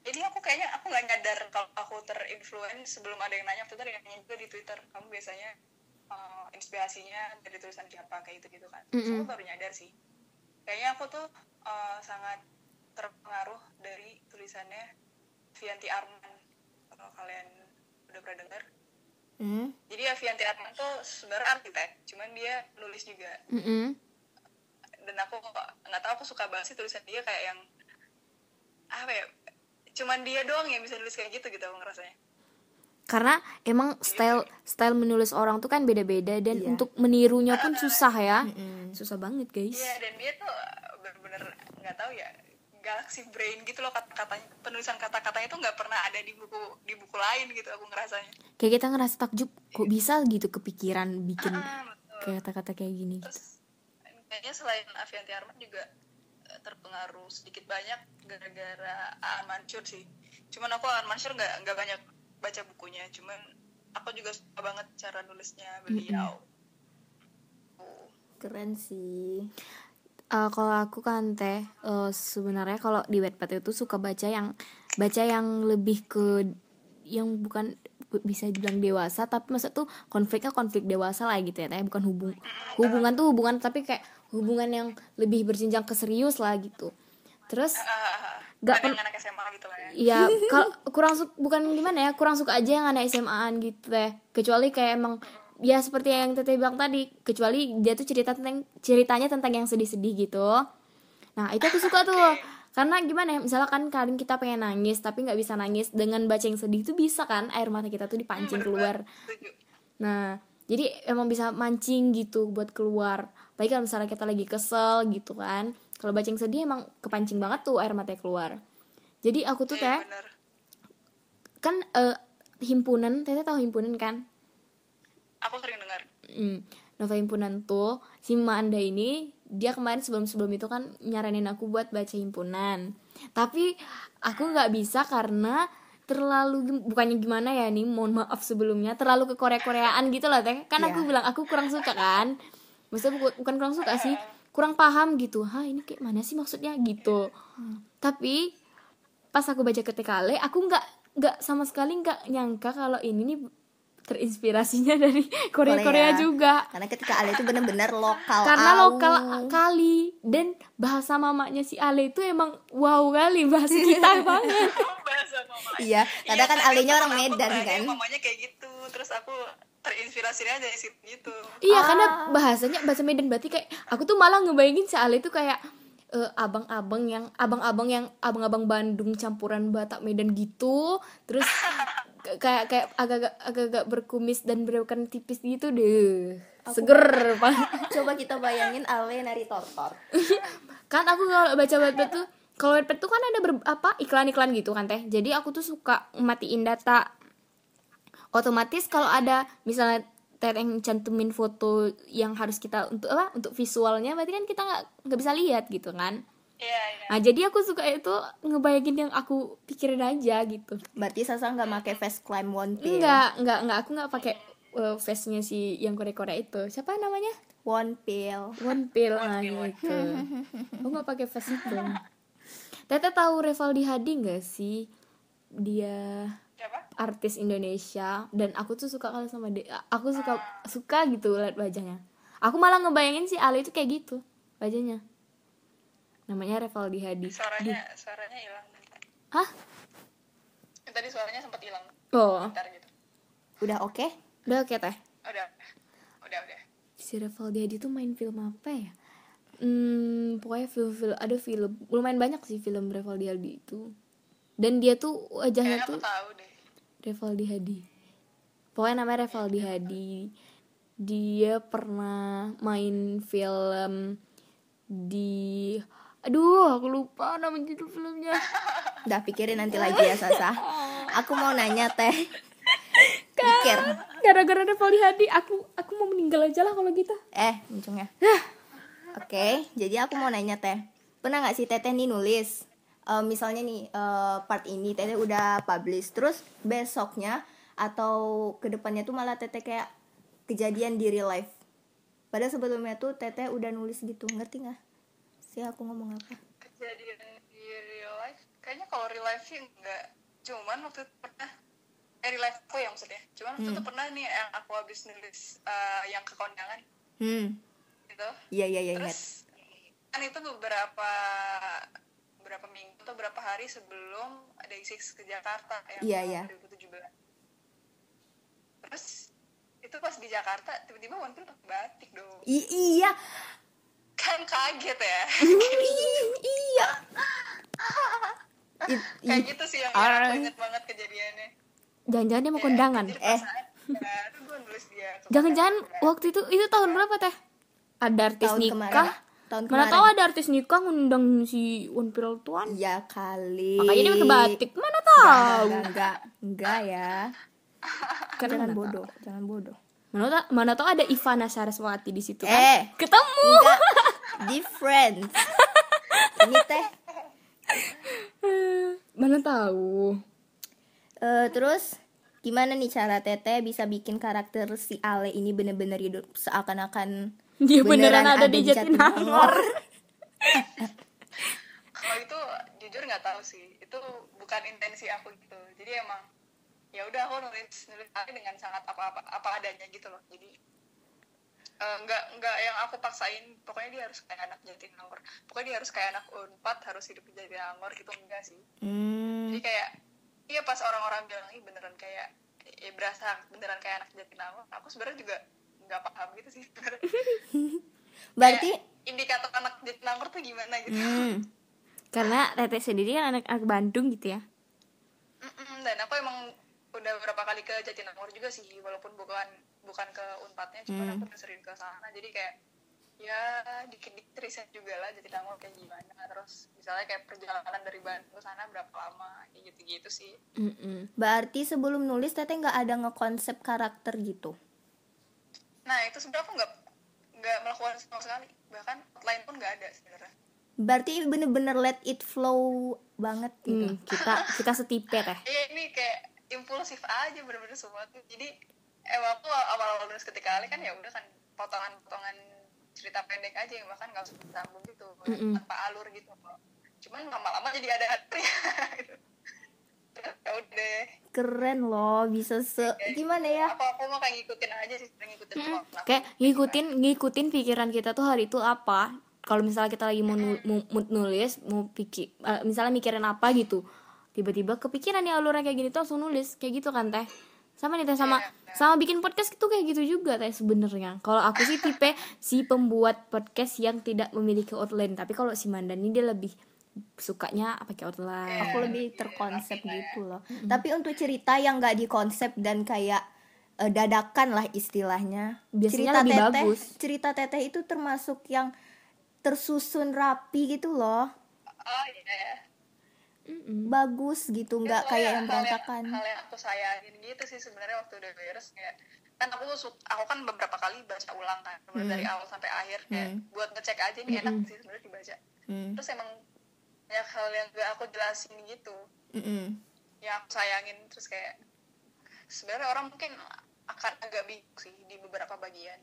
ini aku kayaknya aku nggak nyadar kalau aku terinfluence sebelum ada yang nanya waktu itu ada yang nanya juga di Twitter kamu biasanya eh, inspirasinya dari tulisan siapa kayak gitu gitu kan Terus Mm-mm. aku baru nyadar sih kayaknya aku tuh eh, sangat terpengaruh dari tulisannya Vianti Arman kalau kalian udah pernah dengar hmm? jadi ya Vianti Arman tuh sebenarnya arsitek cuman dia nulis juga Mm-mm. dan aku nggak tahu aku suka banget sih tulisan dia kayak yang apa ya cuman dia doang yang bisa nulis kayak gitu gitu aku ngerasanya Karena emang style style menulis orang tuh kan beda-beda dan Iya. untuk menirunya pun susah ya. Mm-mm. Susah banget, guys. iya dan dia tuh bener-bener nggak tahu ya galaxy brain gitu loh kata-katanya penulisan kata-katanya tuh nggak pernah ada di buku di buku lain gitu aku ngerasanya Kayak kita ngerasa takjub kok bisa gitu kepikiran bikin betul kayak kata-kata kayak gini gitu. terus kayaknya selain Avianti Arman juga terpengaruh sedikit banyak gara-gara Aan Mansur sih. Cuman aku Aan Mansur nggak nggak banyak baca bukunya. Cuman aku juga suka banget cara nulisnya beliau. Oh. keren sih. Eh, kalau aku kan teh eh, sebenarnya kalau di Wattpad itu suka baca yang baca yang lebih ke yang bukan bisa dibilang dewasa tapi maksud tuh konfliknya konflik dewasa lah gitu ya teh. Bukan hubung hubungan tuh hubungan tapi kayak hubungan yang lebih berjenjang ke serius lah gitu. Terus Ah, Nggak ada yang anak SMA gitu lah ya. Ya kalau kurang suka bukan gimana ya kurang suka aja yang anak SMA-an gitu teh. Kecuali kayak emang ya seperti yang teteh bilang tadi kecuali dia tuh cerita tentang ceritanya tentang yang sedih-sedih gitu. Nah itu aku suka tuh. Karena gimana ya misalkan kadang kita pengen nangis tapi nggak bisa nangis dengan baca yang sedih itu bisa kan air mata kita tuh dipancing keluar. Nah, jadi emang bisa mancing gitu buat keluar. Baik kalau misalnya kita lagi kesel gitu kan. Kalau baca yang sedih emang kepancing banget tuh air matanya keluar. Jadi aku tuh Iya, bener. kan eh, himpunan, teteh tahu himpunan kan? aku sering dengar Hmm, Nova himpunan tuh si Mbak Anda ini dia kemarin sebelum-sebelum itu kan nyaranin aku buat baca himpunan. Tapi aku nggak bisa karena terlalu bukannya gimana ya nih mohon maaf sebelumnya terlalu ke Korea Koreaan gitu loh teh. Kan aku Iya. bilang aku kurang suka kan? Maksudnya bukan, bukan kurang suka sih kurang paham gitu. Hah ini kayak mana sih maksudnya? gitu. Tapi pas aku baca ketika Ale aku nggak nggak sama sekali nggak nyangka kalau ini nih terinspirasinya dari Korea Korea. Korea. juga. Karena ketika Ale itu bener-bener lokal karena au. lokal kali. Dan bahasa mamanya si Ale itu emang wow kali bahasa kita banget. Bahasa mamanya. Iya karena kan tapi alenya orang Medan kan. mamanya kayak gitu. Terus aku terinspirasinya dari situ gitu. Iya Ah. karena bahasanya bahasa Medan berarti kayak aku tuh malah ngebayangin si Ale itu kayak eh, abang-abang yang abang-abang yang abang-abang Bandung campuran Batak Medan gitu. Terus kayak kayak agak-agak agak-agak berkumis dan berewokan tipis gitu deh. Seger Pak. coba kita bayangin Ale nari tortor. Kan aku kalau baca Wattpad tuh kalau Wattpad tuh kan ada ber, apa iklan-iklan gitu kan teh. Jadi aku tuh suka matiin data. Otomatis kalau ada misalnya teh yang cantumin foto yang harus kita untuk apa untuk visualnya berarti kan kita nggak nggak bisa lihat gitu kan Iya, iya. nah jadi aku suka itu ngebayangin yang aku pikirin aja gitu berarti Sasa nggak pakai face climb one pill Enggak, enggak, enggak. Aku enggak pakai uh, face-nya si yang Korea-Korea itu. Siapa namanya? one pill One Pill ah gitu. Aku enggak pakai face itu. Tete tahu Revaldi Hadi enggak sih? Dia Siapa? artis Indonesia dan aku tuh suka kalau sama dia. Aku suka suka gitu lihat wajahnya. Aku malah ngebayangin si Ali itu kayak gitu wajahnya. Namanya Revaldi Hadi. Suaranya suaranya hilang. Hah? Tadi suaranya sempat hilang. Oh, Bentar gitu. udah oke udah oke teh. Udah. Udah, udah. si Revaldi Hadi tuh main film apa ya? Hmm, pokoknya film-film ada film lumayan banyak sih film Revaldi Hadi itu. Dan dia tuh wajahnya Kayaknya tuh tahu deh. Revaldi Hadi. Pokoknya namanya Revaldi Hadi. Dia pernah main film di Aduh, aku lupa nama judul filmnya. udah pikirin nanti lagi ya Sasa. Aku mau nanya teh. Pikir. Gara-gara Revaldi Hadi, aku aku mau meninggal aja lah kalau gitu. eh untungnya oke jadi aku mau nanya teh. Pernah nggak sih teteh nih nulis eh, misalnya nih eh, part ini teteh udah publish terus besoknya atau ke depannya tuh malah teteh kayak kejadian di real life? Padahal sebelumnya tuh teteh udah nulis gitu ngerti nggak sih aku ngomong apa Kejadian di real life. Kayaknya kalau real life sih enggak. Cuman waktu itu pernah eh, real life aku ya maksudnya. Cuman waktu itu pernah nih yang aku habis nulis eh, yang ke kondangan hmm gitu. iya iya iya ingat Terus kan itu beberapa beberapa minggu atau berapa hari sebelum ada Six ke Jakarta yang Iya, tahun iya. 2017. Terus itu pas di Jakarta tiba-tiba One Pill pakai batik dong. I- iya Kan kaget ya. Iya It- Kayak gitu sih yang Ah. aku inget banget kejadiannya. Jangan-jangan dia mau kondangan. Eh. ya, Jangan-jangan waktu itu itu tahun berapa teh? Ada artis Tahun nikah. kemarin. Tahun Mana tahu ada artis nikah ngundang si One Pill tuan. Iya kali Makanya dia pakai batik. Mana tahu. enggak, enggak, enggak ya Karena Jangan bodoh, jangan bodoh Mana tahu, mana tahu ada Ivana Saraswati di situ kan? Eh. Ketemu. Enggak, different Ini teh mana tahu. eh, Terus gimana nih cara teteh bisa bikin karakter si Ale ini bener-bener hidup seakan-akan Dia beneran ada di Jatinangor. Kalau itu jujur nggak tahu sih. Itu bukan intensi aku gitu. Jadi emang ya udah aku nulis nulis aja dengan sangat apa apa apa adanya gitu loh. Jadi eh, nggak nggak yang aku paksain. Pokoknya dia harus kayak anak Jatinangor. Pokoknya dia harus kayak anak Unpad harus hidup di Jatinangor gitu enggak sih. hmm, Jadi kayak iya pas orang-orang bilang ih beneran kayak ya berasa beneran kayak anak Jatinangor. Aku sebenarnya juga nggak paham gitu sih. sebenarnya. Berarti Kayak indikator anak Jatinangor tuh gimana gitu. hmm, Karena Tete sendiri kan anak, anak Bandung gitu ya. Mm-mm, dan aku emang udah beberapa kali ke Jatinangor juga sih walaupun bukan bukan ke unpadnya cuma Hmm. aku udah sering ke sana. Jadi kayak ya dikit-dikit riset juga lah Jatinangor kayak gimana. Terus misalnya kayak perjalanan dari Bandung ke sana berapa lama kayak gitu-gitu sih. Mm-mm. berarti sebelum nulis teteh nggak ada ngekonsep karakter gitu? Nah itu sebenarnya aku nggak nggak melakukan sama sekali. Bahkan outline pun nggak ada sebenarnya. Berarti bener-bener let it flow banget gitu. Hmm, kita kita setipe teh. iya ini kayak impulsif aja bener-bener semua tuh. Jadi emang aku awal-awal nulis ketika kali kan ya udah kan potongan-potongan cerita pendek aja yang bahkan nggak usah disambung gitu Mm-mm. tanpa alur gitu cuman lama-lama jadi ada alurnya gitu ya udah Keren loh bisa se Gimana ya apa aku mau kayak ngikutin aja sih sering ngikutin orang. Kayak ngikutin ngikutin pikiran kita tuh hari itu apa. Kalau misalnya kita lagi mau, nu- mau mood nulis, mau pikir eh, misalnya mikirin apa gitu. Tiba-tiba kepikiran ya alurnya kayak gini tuh langsung nulis kayak gitu kan teh. Sama nih teh sama sama bikin podcast itu kayak gitu juga teh sebenarnya. Kalau aku sih tipe si pembuat podcast yang tidak memiliki outline, tapi kalau si Mandan ini dia lebih sukanya pakai outline. Aku lebih terkonsep gitu loh. Tapi untuk cerita yang nggak dikonsep dan kayak eh, dadakan lah istilahnya. Biasanya cerita lebih teteh bagus. cerita teteh itu termasuk yang tersusun rapi gitu loh. Oh iya. ya Bagus gitu nggak kayak yang berantakan hal yang aku sayangin gitu sih sebenarnya waktu udah beres kayak kan aku su- aku kan beberapa kali baca ulang kan Hmm. dari awal sampai akhir kayak Hmm. buat ngecek aja ini enak sih sebenarnya dibaca Hmm. terus emang banyak hal yang gak aku jelasin gitu yang aku sayangin terus kayak sebenarnya orang mungkin akan agak bingung sih di beberapa bagian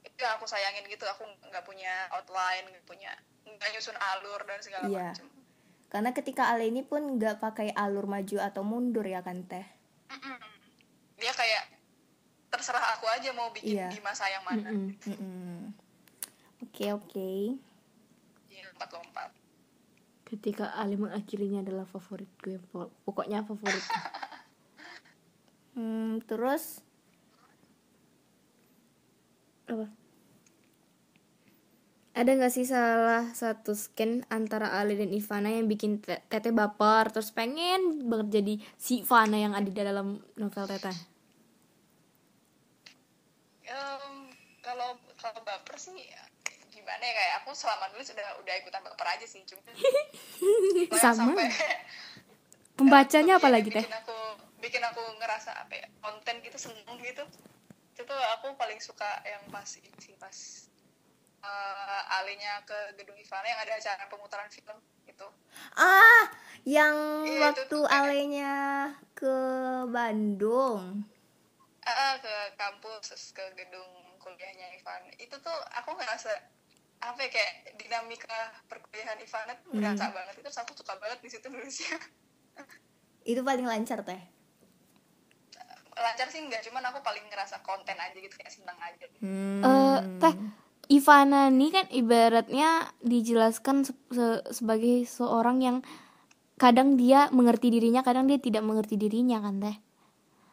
itu yang aku sayangin gitu aku nggak punya outline nggak punya nggak nyusun alur dan segala Iya. macam karena ketika Ale ini pun nggak pakai alur maju atau mundur ya kan teh? Mm-mm. dia kayak terserah aku aja mau bikin Iya. di masa yang mana. Oke oke. Di lompat-lompat. Ketika Ali mengakhirinya adalah favorit gue Po- pokoknya favorit. Hmm, terus? Apa ada nggak sih salah satu scan antara Ali dan Ivana yang bikin te- Teteh baper terus pengen banget jadi si Ivana yang ada di dalam novel Teteh? Em, kalau kalau baper sih gimana ya kayak aku selama nulis udah udah ikutan baper aja sih cuma Sama. sampai pembacanya apa lagi Teh? bikin aku bikin aku ngerasa apa ya konten gitu seneng gitu. Itu tuh aku paling suka yang pas ini sih pas eh, alinya ke gedung Ivana yang ada acara pemutaran film itu. Ah yang Iya, itu waktu tuh kayak- alenya ke Bandung. Ah, ke kampus ke gedung kuliahnya Ivan itu tuh aku ngerasa apa ya, kayak dinamika perkuliahan Ivana tuh berasa banget. Itu aku suka banget di situ nulisnya. Itu paling lancar teh? Lancar sih enggak cuman aku paling ngerasa konten aja gitu kayak seneng aja. Hmm. Eh, Teh Ivana nih kan ibaratnya dijelaskan se- se- sebagai seorang yang kadang dia mengerti dirinya kadang dia tidak mengerti dirinya kan Teh?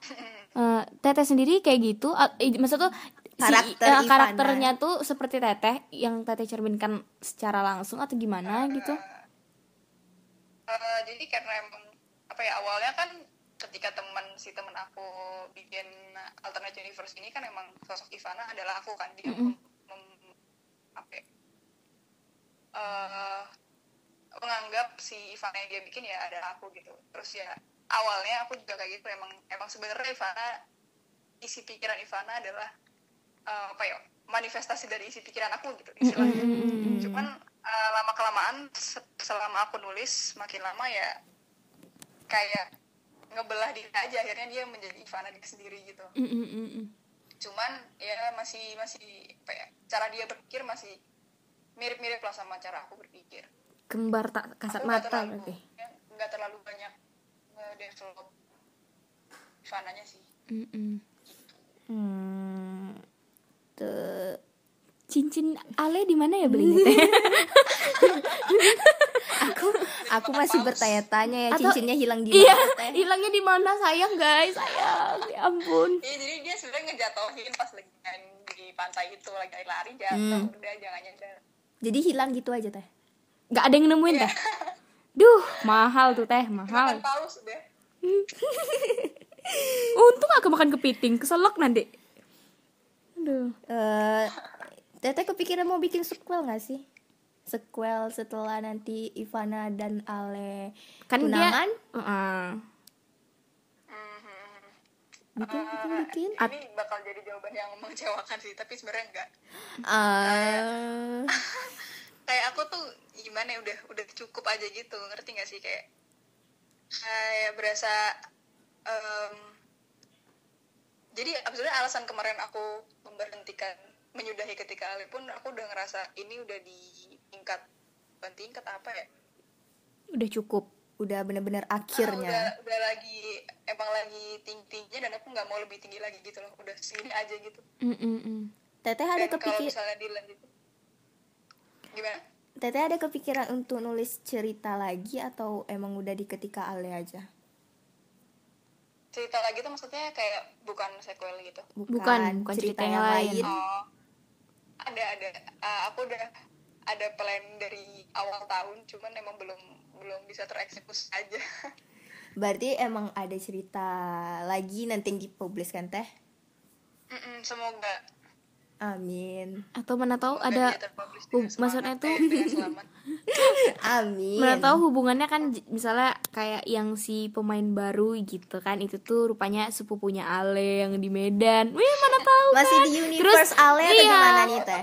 Eh, Teteh sendiri kayak gitu i- maksud tuh si- Karakter eh, Ivana. karakternya tuh seperti Teteh yang Teteh cerminkan secara langsung atau gimana gitu? Eh, jadi karena emang apa ya awalnya kan ketika teman si teman aku bikin alternate universe ini kan emang sosok Ivana adalah aku kan dia mem, mem- apa ya, eh, menganggap si Ivana yang dia bikin ya adalah aku gitu. Terus ya awalnya aku juga kayak gitu emang emang sebenarnya Ivana isi pikiran Ivana adalah eh, apa ya manifestasi dari isi pikiran aku gitu istilahnya. Cuman eh, lama kelamaan selama aku nulis makin lama ya kayak ngebelah diri aja akhirnya dia menjadi Ivana diri sendiri gitu. Cuman ya masih masih apa ya cara dia berpikir masih mirip-mirip lah sama cara aku berpikir kembar tak kasat Aku nggak mata terlalu berarti ya, nggak terlalu banyak nge-develop Ivananya sih Mm, mm. Hmm. Tuh. Cincin Ale di mana ya belinya Teh? Aku aku masih bertanya-tanya ya Atau- cincinnya hilang di iya mana teh? hilangnya di mana? Sayang guys sayang. Ya ampun. Iya jadi dia sebenarnya ngejatohin pas lagi main di pantai itu lagi lari jatuh. Udah jangan nyadar jadi hilang gitu aja teh? Nggak ada yang nemuin teh? Duh mahal tuh teh makan mahal. paus deh. Untung aku makan kepiting keselak nanti. Aduh. Eh teteh kepikiran mau bikin sequel nggak sih? Sequel setelah nanti Ivana dan Ale kan tunangan. Dia Heeh. bikin bikin bikin. ini bakal jadi jawaban yang mengecewakan sih tapi sebenarnya enggak. Ah, kayak aku tuh gimana ya udah udah cukup aja gitu ngerti gak sih? Kayak kayak berasa em, jadi sebenarnya alasan kemarin aku memberhentikan menyudahi ketika Ale pun aku udah ngerasa ini udah di tingkat bukan tingkat apa ya? Udah cukup udah bener-bener Ah, udah akhirnya. udah lagi emang lagi tinggi tingginya dan aku nggak mau lebih tinggi lagi gitu loh. Udah segini aja gitu. Mm, mm, teteh ada dan kalau kepikir misalnya gimana? Teteh ada kepikiran untuk nulis cerita lagi atau emang udah di ketika Ale aja? Cerita lagi tuh maksudnya kayak bukan sequel gitu? Bukan, bukan cerita yang lain. Oh, ada ada. Ah, aku udah ada plan dari awal tahun cuman emang belum belum bisa tereksekusi aja Berarti emang ada cerita lagi nanti yang dipublish kan teh? Mm-mm, semoga Amin. atau mana tahu semoga ada hub- maksudnya selamat. Amin. mana tahu hubungannya kan misalnya kayak yang si pemain baru gitu kan itu tuh rupanya sepupunya Ale yang di Medan wih mana tahu Masih kan? di universe Ale atau iya, gimana nih teh?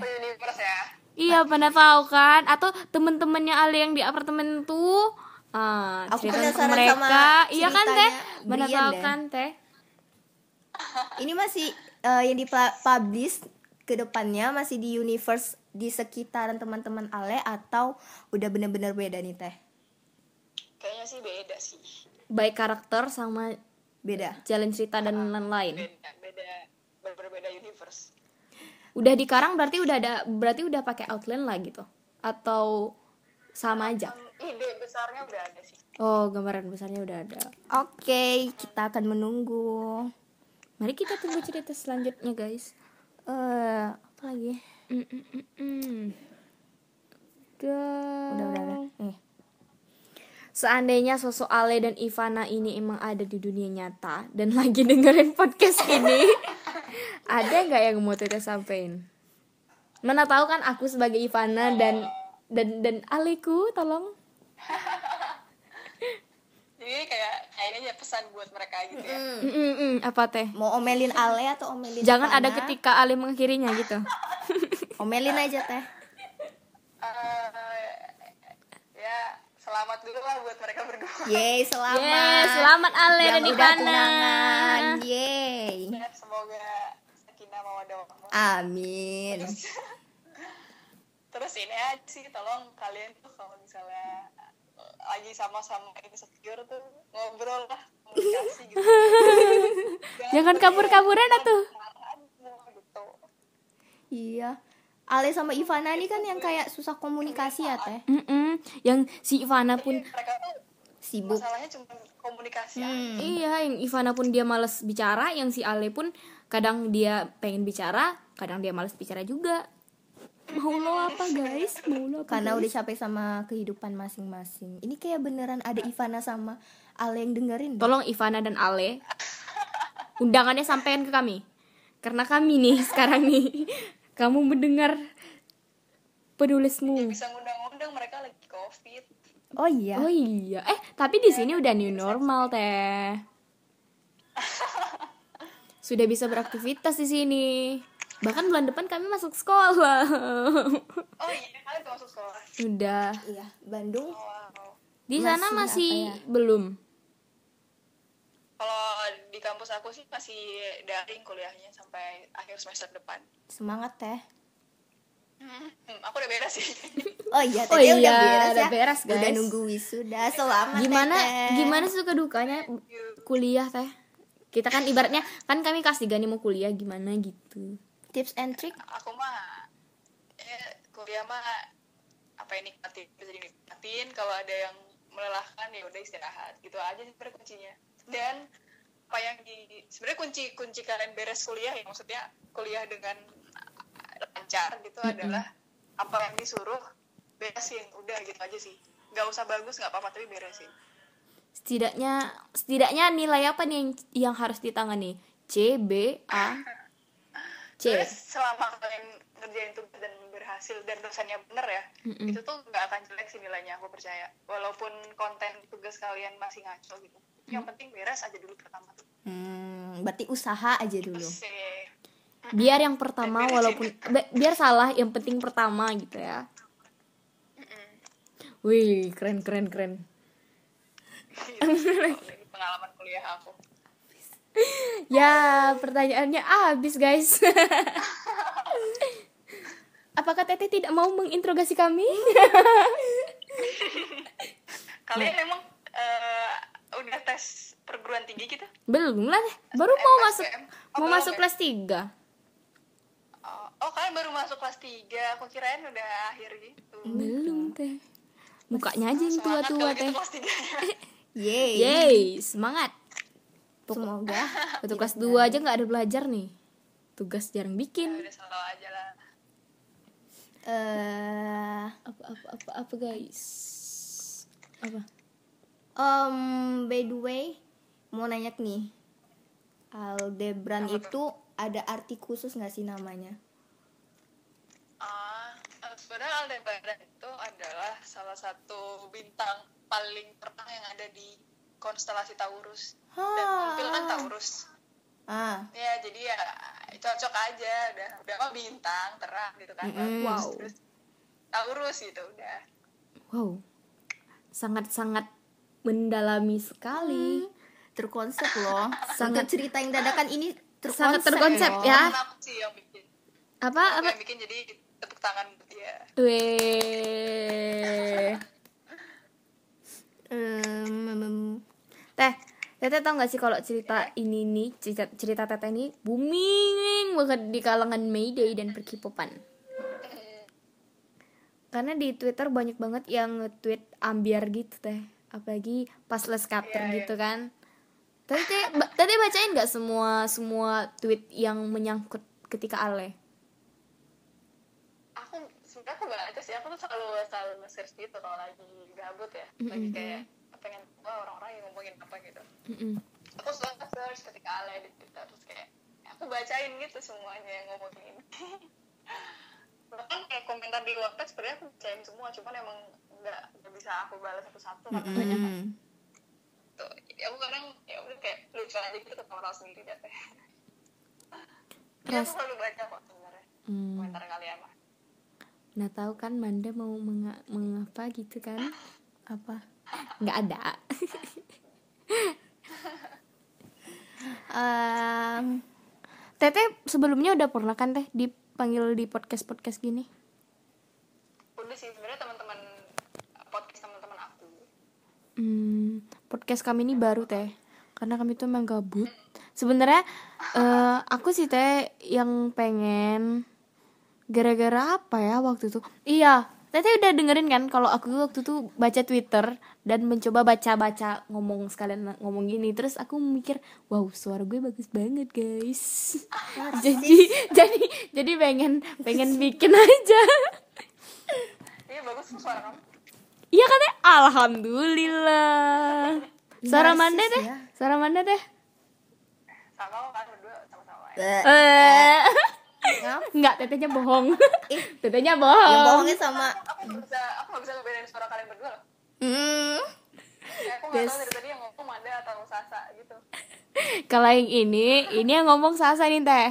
Ya iya mana tahu kan atau temen-temennya Ale yang di apartemen tuh ah, Aku penasaran mereka sama iya kan teh mana tahu kan teh Ini masih eh, yang dipublish ke depannya masih di universe di sekitaran teman-teman Ale atau udah bener-bener beda nih teh? kayaknya sih beda sih. Baik karakter sama Beda. jalan cerita dan lain-lain? beda beda berbeda universe. Udah di Karang berarti udah ada berarti udah pakai outline lah gitu? Atau sama aja? Ide besarnya udah ada sih. Oh gambaran besarnya udah ada. Oke, kita akan menunggu. mari kita tunggu cerita selanjutnya guys Eh, apa lagi? Mm, mm, mm, mm. Udah. Udah, udah, udah. Nih. Seandainya sosok Ale dan Ivana ini emang ada di dunia nyata dan lagi dengerin podcast ini, ada nggak yang mau Teteh sampein? Mana tahu kan aku sebagai Ivana dan dan dan Aleku, tolong. jadi kayak kayak ini aja pesan buat mereka gitu ya Mm, mm, mm, apa teh? Mau omelin Ale atau omelin Jangan ada ketika Ale mengakhirinya gitu. Omelin aja teh. Eh, ya selamat dulu lah buat mereka berdua Yeay, selamat. Yes, selamat Ale dan tunangan. Yeay. Ya, semoga sakinah mawadah. Amin. terus ini aja sih tolong kalian tuh kalau misalnya lagi sama-sama insecure tuh ngobrol lah komunikasi gitu Jangan kabur-kaburan atuh. Gitu Iya. Ale sama Ivana ini kan yang kayak susah komunikasi ya teh. Mm-mm. Yang si Ivana pun tuh Sibuk. masalahnya cuma komunikasi aja. Hmm. Iya, yang Ivana pun dia males bicara, yang si Ale pun kadang dia pengen bicara, kadang dia males bicara juga. Mau lo apa guys? Mau lo apa? Karena guys? udah capek sama kehidupan masing-masing. Ini kayak beneran ada Ivana sama Ale yang dengerin. deh. Tolong Ivana dan Ale undangannya sampaikan ke kami. Karena kami nih sekarang nih kamu mendengar penulismu. bisa ngundang-ngundang mereka lagi covid Oh iya. Oh iya. Eh, tapi di sini udah new normal, Teh. Sudah bisa beraktivitas di sini. Bahkan bulan depan kami masuk sekolah. oh iya kalian udah masuk sekolah udah. Iya, Bandung. wow Di Masih sana masih ya? belum. kalau di kampus aku sih masih daring kuliahnya sampai akhir semester depan Semangat teh. hmm, aku udah beres sih Oh iya, Oh tadi iya, udah beres udah ya. beres, Udah nunggu wisuda. Selamat Gimana Teteh. gimana suka dukanya kuliah, Teh? Kita kan ibaratnya kan kami kelas 3 nih mau kuliah gimana gitu. Tips and trick? aku mah ya, kuliah mah apa yang nikmatin bisa dinikmatin. Kalau ada yang melelahkan ya udah istirahat. Gitu aja sih kuncinya. Dan apa yang di sebenarnya kunci kunci kalian beres kuliah ya maksudnya kuliah dengan lancar gitu adalah apa yang disuruh beresin. Udah gitu aja sih. Nggak usah bagus nggak apa-apa tapi beresin. Setidaknya setidaknya nilai apa nih yang, yang harus ditangani? C, B, A, C. Terus selama kalian ngerjain tugas dan berhasil dan dosennya bener ya, Mm-mm. itu tuh nggak akan jelek sih nilainya aku percaya. Walaupun konten tugas kalian masih ngaco gitu, yang penting beres aja dulu pertama. Hmm, berarti usaha aja dulu. Terus Biar yang pertama walaupun bi- biar salah yang penting pertama gitu ya. Wih, keren keren keren. gitu, dari pengalaman kuliah aku. Ya, pertanyaannya habis, guys. Apakah Teteh tidak mau menginterogasi kami? Kalian emang eh, udah tes perguruan tinggi gitu? Belum lah. Baru mau masuk Oh, mau masuk ya? kelas 3. Oh, oh, kalian baru masuk kelas 3 Aku kirain udah akhir gitu. Belum, Teh. Mukanya aja yang tua-tua, gitu Teh. kelas 3 ya. Yeay. Yeay, semangat. Semoga Waktu kelas 2 aja nggak ada belajar nih. Tugas jarang bikin. udah selalu aja lah. eh Apa apa apa apa guys? Apa? um, by the way, mau nanya nih. Aldebaran itu ada arti khusus nggak sih namanya? Ah, eh, sebenarnya Aldebaran itu adalah salah satu bintang paling terang yang ada di konstelasi Taurus. Dan tampil kan Taurus. Ah, Ya, jadi ya cocok aja udah udah mah bintang terang gitu kan. Bagus. Wow. Terus Taurus gitu udah. Wow. Sangat-sangat mendalami sekali. terkonsep loh. Sangat- cerita yang dadakan ini terkonsep, Sangat terkonsep loh. ya. Aku sih yang bikin. Apa Aku apa? yang bikin jadi tepuk tangan buat dia. Weh. Em, Teh, Teteh tau gak sih kalau cerita ini nih, cerita, cerita Teteh ini booming banget di kalangan Mayday dan perkipopan. Karena di Twitter banyak banget yang nge-tweet ambiar gitu teh. Apalagi pas les kapter Iya, gitu kan. Teteh, ba- Teteh bacain gak semua semua tweet yang menyangkut ketika Ale? Aku sebenarnya aku baca sih, aku tuh selalu selalu nge-search gitu kalau lagi gabut ya. Lagi kayak pengen wah orang-orang yang ngomongin apa gitu. Mm-mm. Aku selalu nge-search ketika Ale di Twitter terus kayak aku bacain gitu semuanya yang ngomongin. Bahkan kayak komentar di WordPress sebenarnya aku bacain semua, cuman emang nggak bisa aku balas satu-satu karena banyak mm, gitu. Jadi aku kadang ya udah kayak lucu aja gitu ketawa sendiri deh. Jadi aku selalu baca kok sebenarnya Hmm. komentar kalian mah. Nah tahu kan Manda mau menga- mengapa gitu kan? Apa? Nggak ada. em, Teteh sebelumnya udah pernah kan teh dipanggil di podcast podcast gini? Udah sih sebenarnya teman-teman podcast teman-teman aku Hmm, podcast kami ini baru teh, karena kami tuh emang gabut. Sebenarnya eh, aku sih teh yang pengen gara-gara apa ya waktu itu? Iya, Teteh udah dengerin kan kalau aku waktu itu baca Twitter dan mencoba baca-baca ngomong sekalian ngomong gini. Terus aku mikir wow suara gue bagus banget guys. Jadi jadi jadi pengen pengen bikin aja. Iya bagus tuh suara kamu. Iya katanya alhamdulillah. Suara mana deh ya. suara mana deh sama kan berdua sama-sama ngap- nggak tetehnya bohong. Ih. tetehnya yang bohong bohongnya sama. Aku nggak bisa aku nggak bisa ngebedain suara kalian berdua loh. Hmm, ya, aku tahu dari tadi yang ngomong Manda atau Sasa gitu. Kalau yang ini ini yang ngomong Sasa nih teh.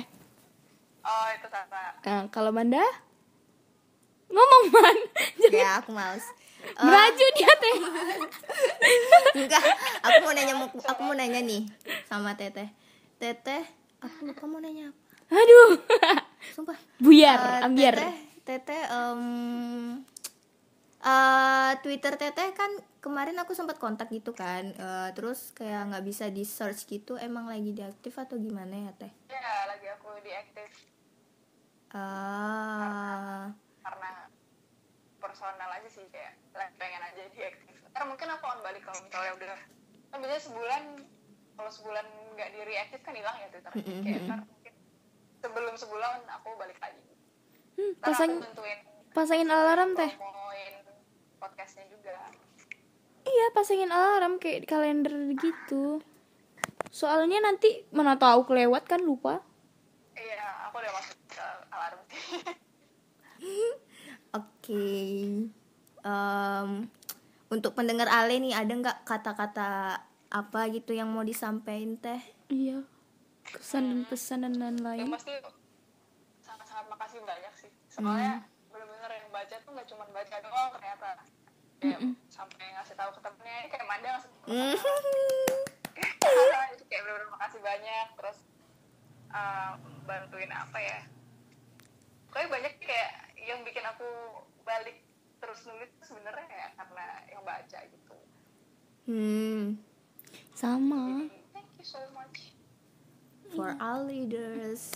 Oh itu Sasa. Nah, kalau Manda? Ngomong man. Jadi ya aku males. Eh, meraju dia teh. Enggak aku mau nanya aku mau nanya nih sama teteh. Teteh aku lupa mau nanya apa aduh. Sumpah. Buyar Eh, ambiar teteh teteh em, eh, twitter teteh kan kemarin aku sempat kontak gitu kan. Eh, terus kayak nggak bisa di search gitu emang lagi diaktif atau gimana ya teh? Ya lagi aku diaktif. Ah. Karena personal aja sih kayak lagi pengen aja diaktif. Karena mungkin aku on balik kalau misalnya udah kan biasanya sebulan kalau sebulan nggak di reaktif kan hilang ya Twitter. Kayak ntar sebelum sebulan aku balik lagi. Hmm, pasang tentuin pasangin alarm teh. podcastnya juga. Iya pasangin alarm kayak di kalender gitu. Soalnya nanti mana tahu kelewat kan lupa. Iya aku udah masuk ke alarm. Oke. Em, untuk pendengar Ale nih ada nggak kata-kata apa gitu yang mau disampaikan teh? iya kesan dan pesan dan yang lain-lain pasti sangat-sangat makasih banyak sih. Soalnya bener-bener yang baca tuh nggak cuma baca doang ternyata. Kayak sampai ngasih tahu ke temennya ini kayak Manda ngasih tahu Hmm. itu kayak bener-bener makasih banyak. Terus uh, bantuin apa ya? Pokoknya banyak kayak yang bikin aku balik terus nulis sebenarnya ya karena yang baca gitu. Hmm. sama. Much For all leaders.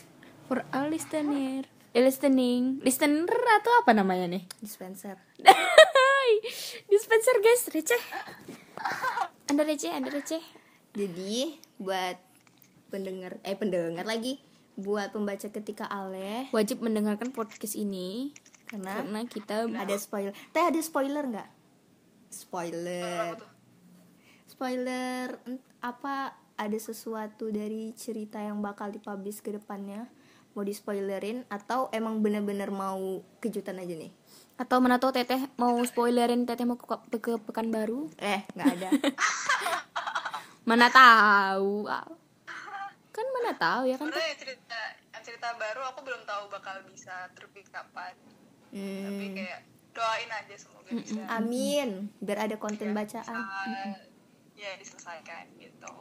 For all listener. Eh, listening. Listener atau apa namanya nih? Dispenser. dispenser guys. Receh. Anda receh anda receh. Jadi buat pendengar eh pendengar lagi buat pembaca ketika Ale. Wajib mendengarkan podcast ini karena karena kita ada spoiler. Teh ada spoiler nggak? Spoiler. Spoiler apa ada sesuatu dari cerita yang bakal dipublish ke depannya mau di spoilerin atau emang bener-bener mau kejutan aja nih? Atau mana tahu teteh mau spoilerin teteh mau ke, ke Pekanbaru? Eh nggak ada. Mana tahu. Kan mana tahu ya kan yang cerita cerita baru aku belum tahu bakal bisa terbit kapan. Tapi Hmm, kayak doain aja semoga bisa. Amin. Biar ada konten bacaan. uh, ya diselesaikan gitu.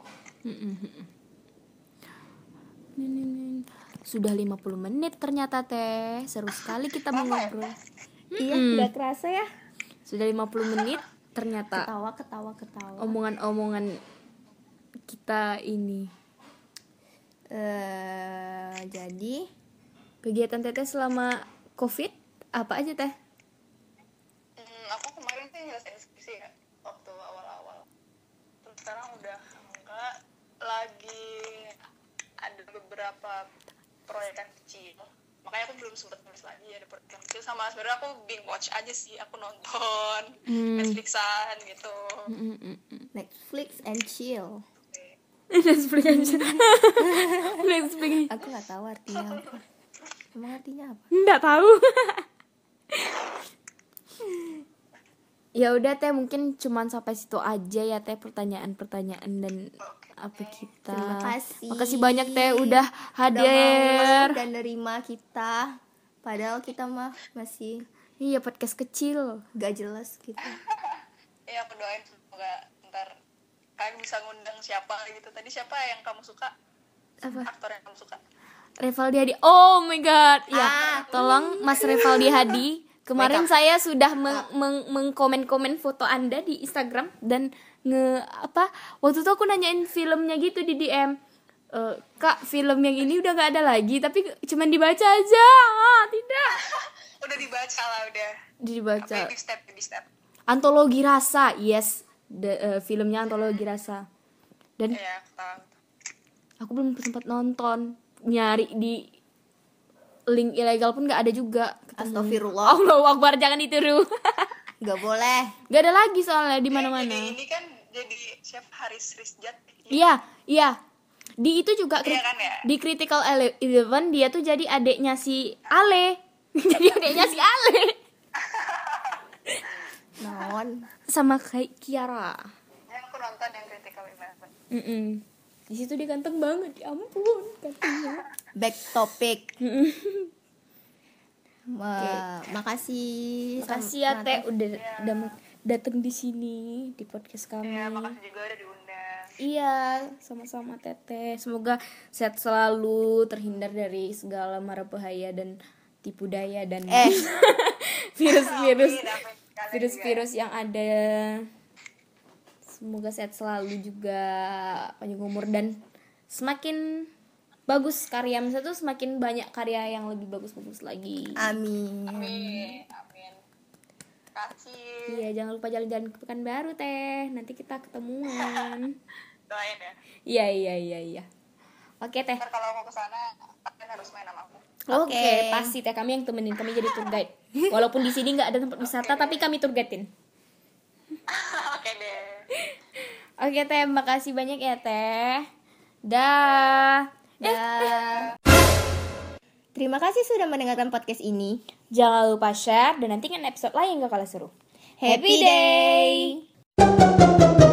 Sudah 50 menit ternyata teh. Seru sekali kita mau ngobrol iya nggak kerasa ya. Sudah 50 menit ternyata ketawa ketawa ketawa. omongan-omongan kita ini. Eh jadi? Kegiatan teteh selama covid apa aja teh Hmm, aku kemarin sih nyelesain skripsi ya waktu awal-awal. Terus sekarang udah enggak lagi ada beberapa proyekan kecil. Makanya aku belum sempet nulis lagi ada proyekan kecil. Sama sebenarnya aku binge watch aja sih. Aku nonton Hmm. Netflixan gitu. Netflix and chill. Netflix aja Netflix. Aku nggak tahu artinya. Apa emang artinya apa? Nggak tahu. Ya udah teh mungkin cuman sampai situ aja ya teh pertanyaan-pertanyaan dan apa kita Terima kasih. makasih banyak teh udah Udah hadir mau dan nerima kita padahal kita mah masih iya podcast kecil gak jelas gitu Ya aku doain semoga ntar kalian bisa ngundang siapa gitu. Tadi siapa yang kamu suka? apa Aktor yang kamu suka? Revaldi Hadi oh my god ya Ah. tolong Mas Revaldi Hadi kemarin saya sudah meng- meng- mengkomen-komen foto anda di Instagram dan nge apa waktu itu aku nanyain filmnya gitu di DM "Eh, kak film yang ini udah nggak ada lagi tapi cuman dibaca aja. Ah, tidak. Udah dibaca lah udah. dibaca. Baby step, baby step. antologi rasa yes. The- eh, filmnya antologi rasa. Dan Ya, aku tahu. aku belum sempat nonton. Nyari di link ilegal pun nggak ada juga Astagfirullah. Allah Akbar jangan ditiru nggak boleh. Nggak ada lagi soalnya di mana-mana. Jadi ini kan jadi chef Haris Rizjat. iya iya. Di itu juga Iya kri- kan ya? di Critical Ele- Eleven dia tuh jadi adeknya si Ale. Jadi adeknya si Ale. Non sama kayak Kiara. Yang aku nonton yang Critical Eleven. Mm-mm. di situ dia ganteng banget ya ampun gantengnya back topic Ma- makasih makasih ya teh udah udah datang di sini di podcast kami Ya, makasih juga udah diundang. Iya, sama-sama Teteh. Semoga sehat selalu, terhindar dari segala mara bahaya dan tipu daya dan Eh. virus-virus virus-virus yang ada. Semoga sehat selalu juga, panjang umur dan semakin bagus karya misalnya tuh semakin banyak karya yang lebih bagus-bagus lagi. amin Amin. Amin. Kasih. Iya, jangan lupa jalan-jalan ke Pekanbaru Teh. Nanti kita ketemuan. Doain ya. Iya, iya, iya, iya. Oke, Teh. Ntar kalau aku ke sana, kalian harus main sama aku. Oke, Oke. pasti teh kami yang temenin kami jadi tour guide. Walaupun di sini nggak ada tempat wisata, tapi kami tour guidein. Oke deh. Oke teh, makasih banyak ya teh. Dah. Eh. Terima kasih sudah mendengarkan podcast ini. Jangan lupa share dan nantikan episode lain kalau gak seru. Happy, Happy day! day.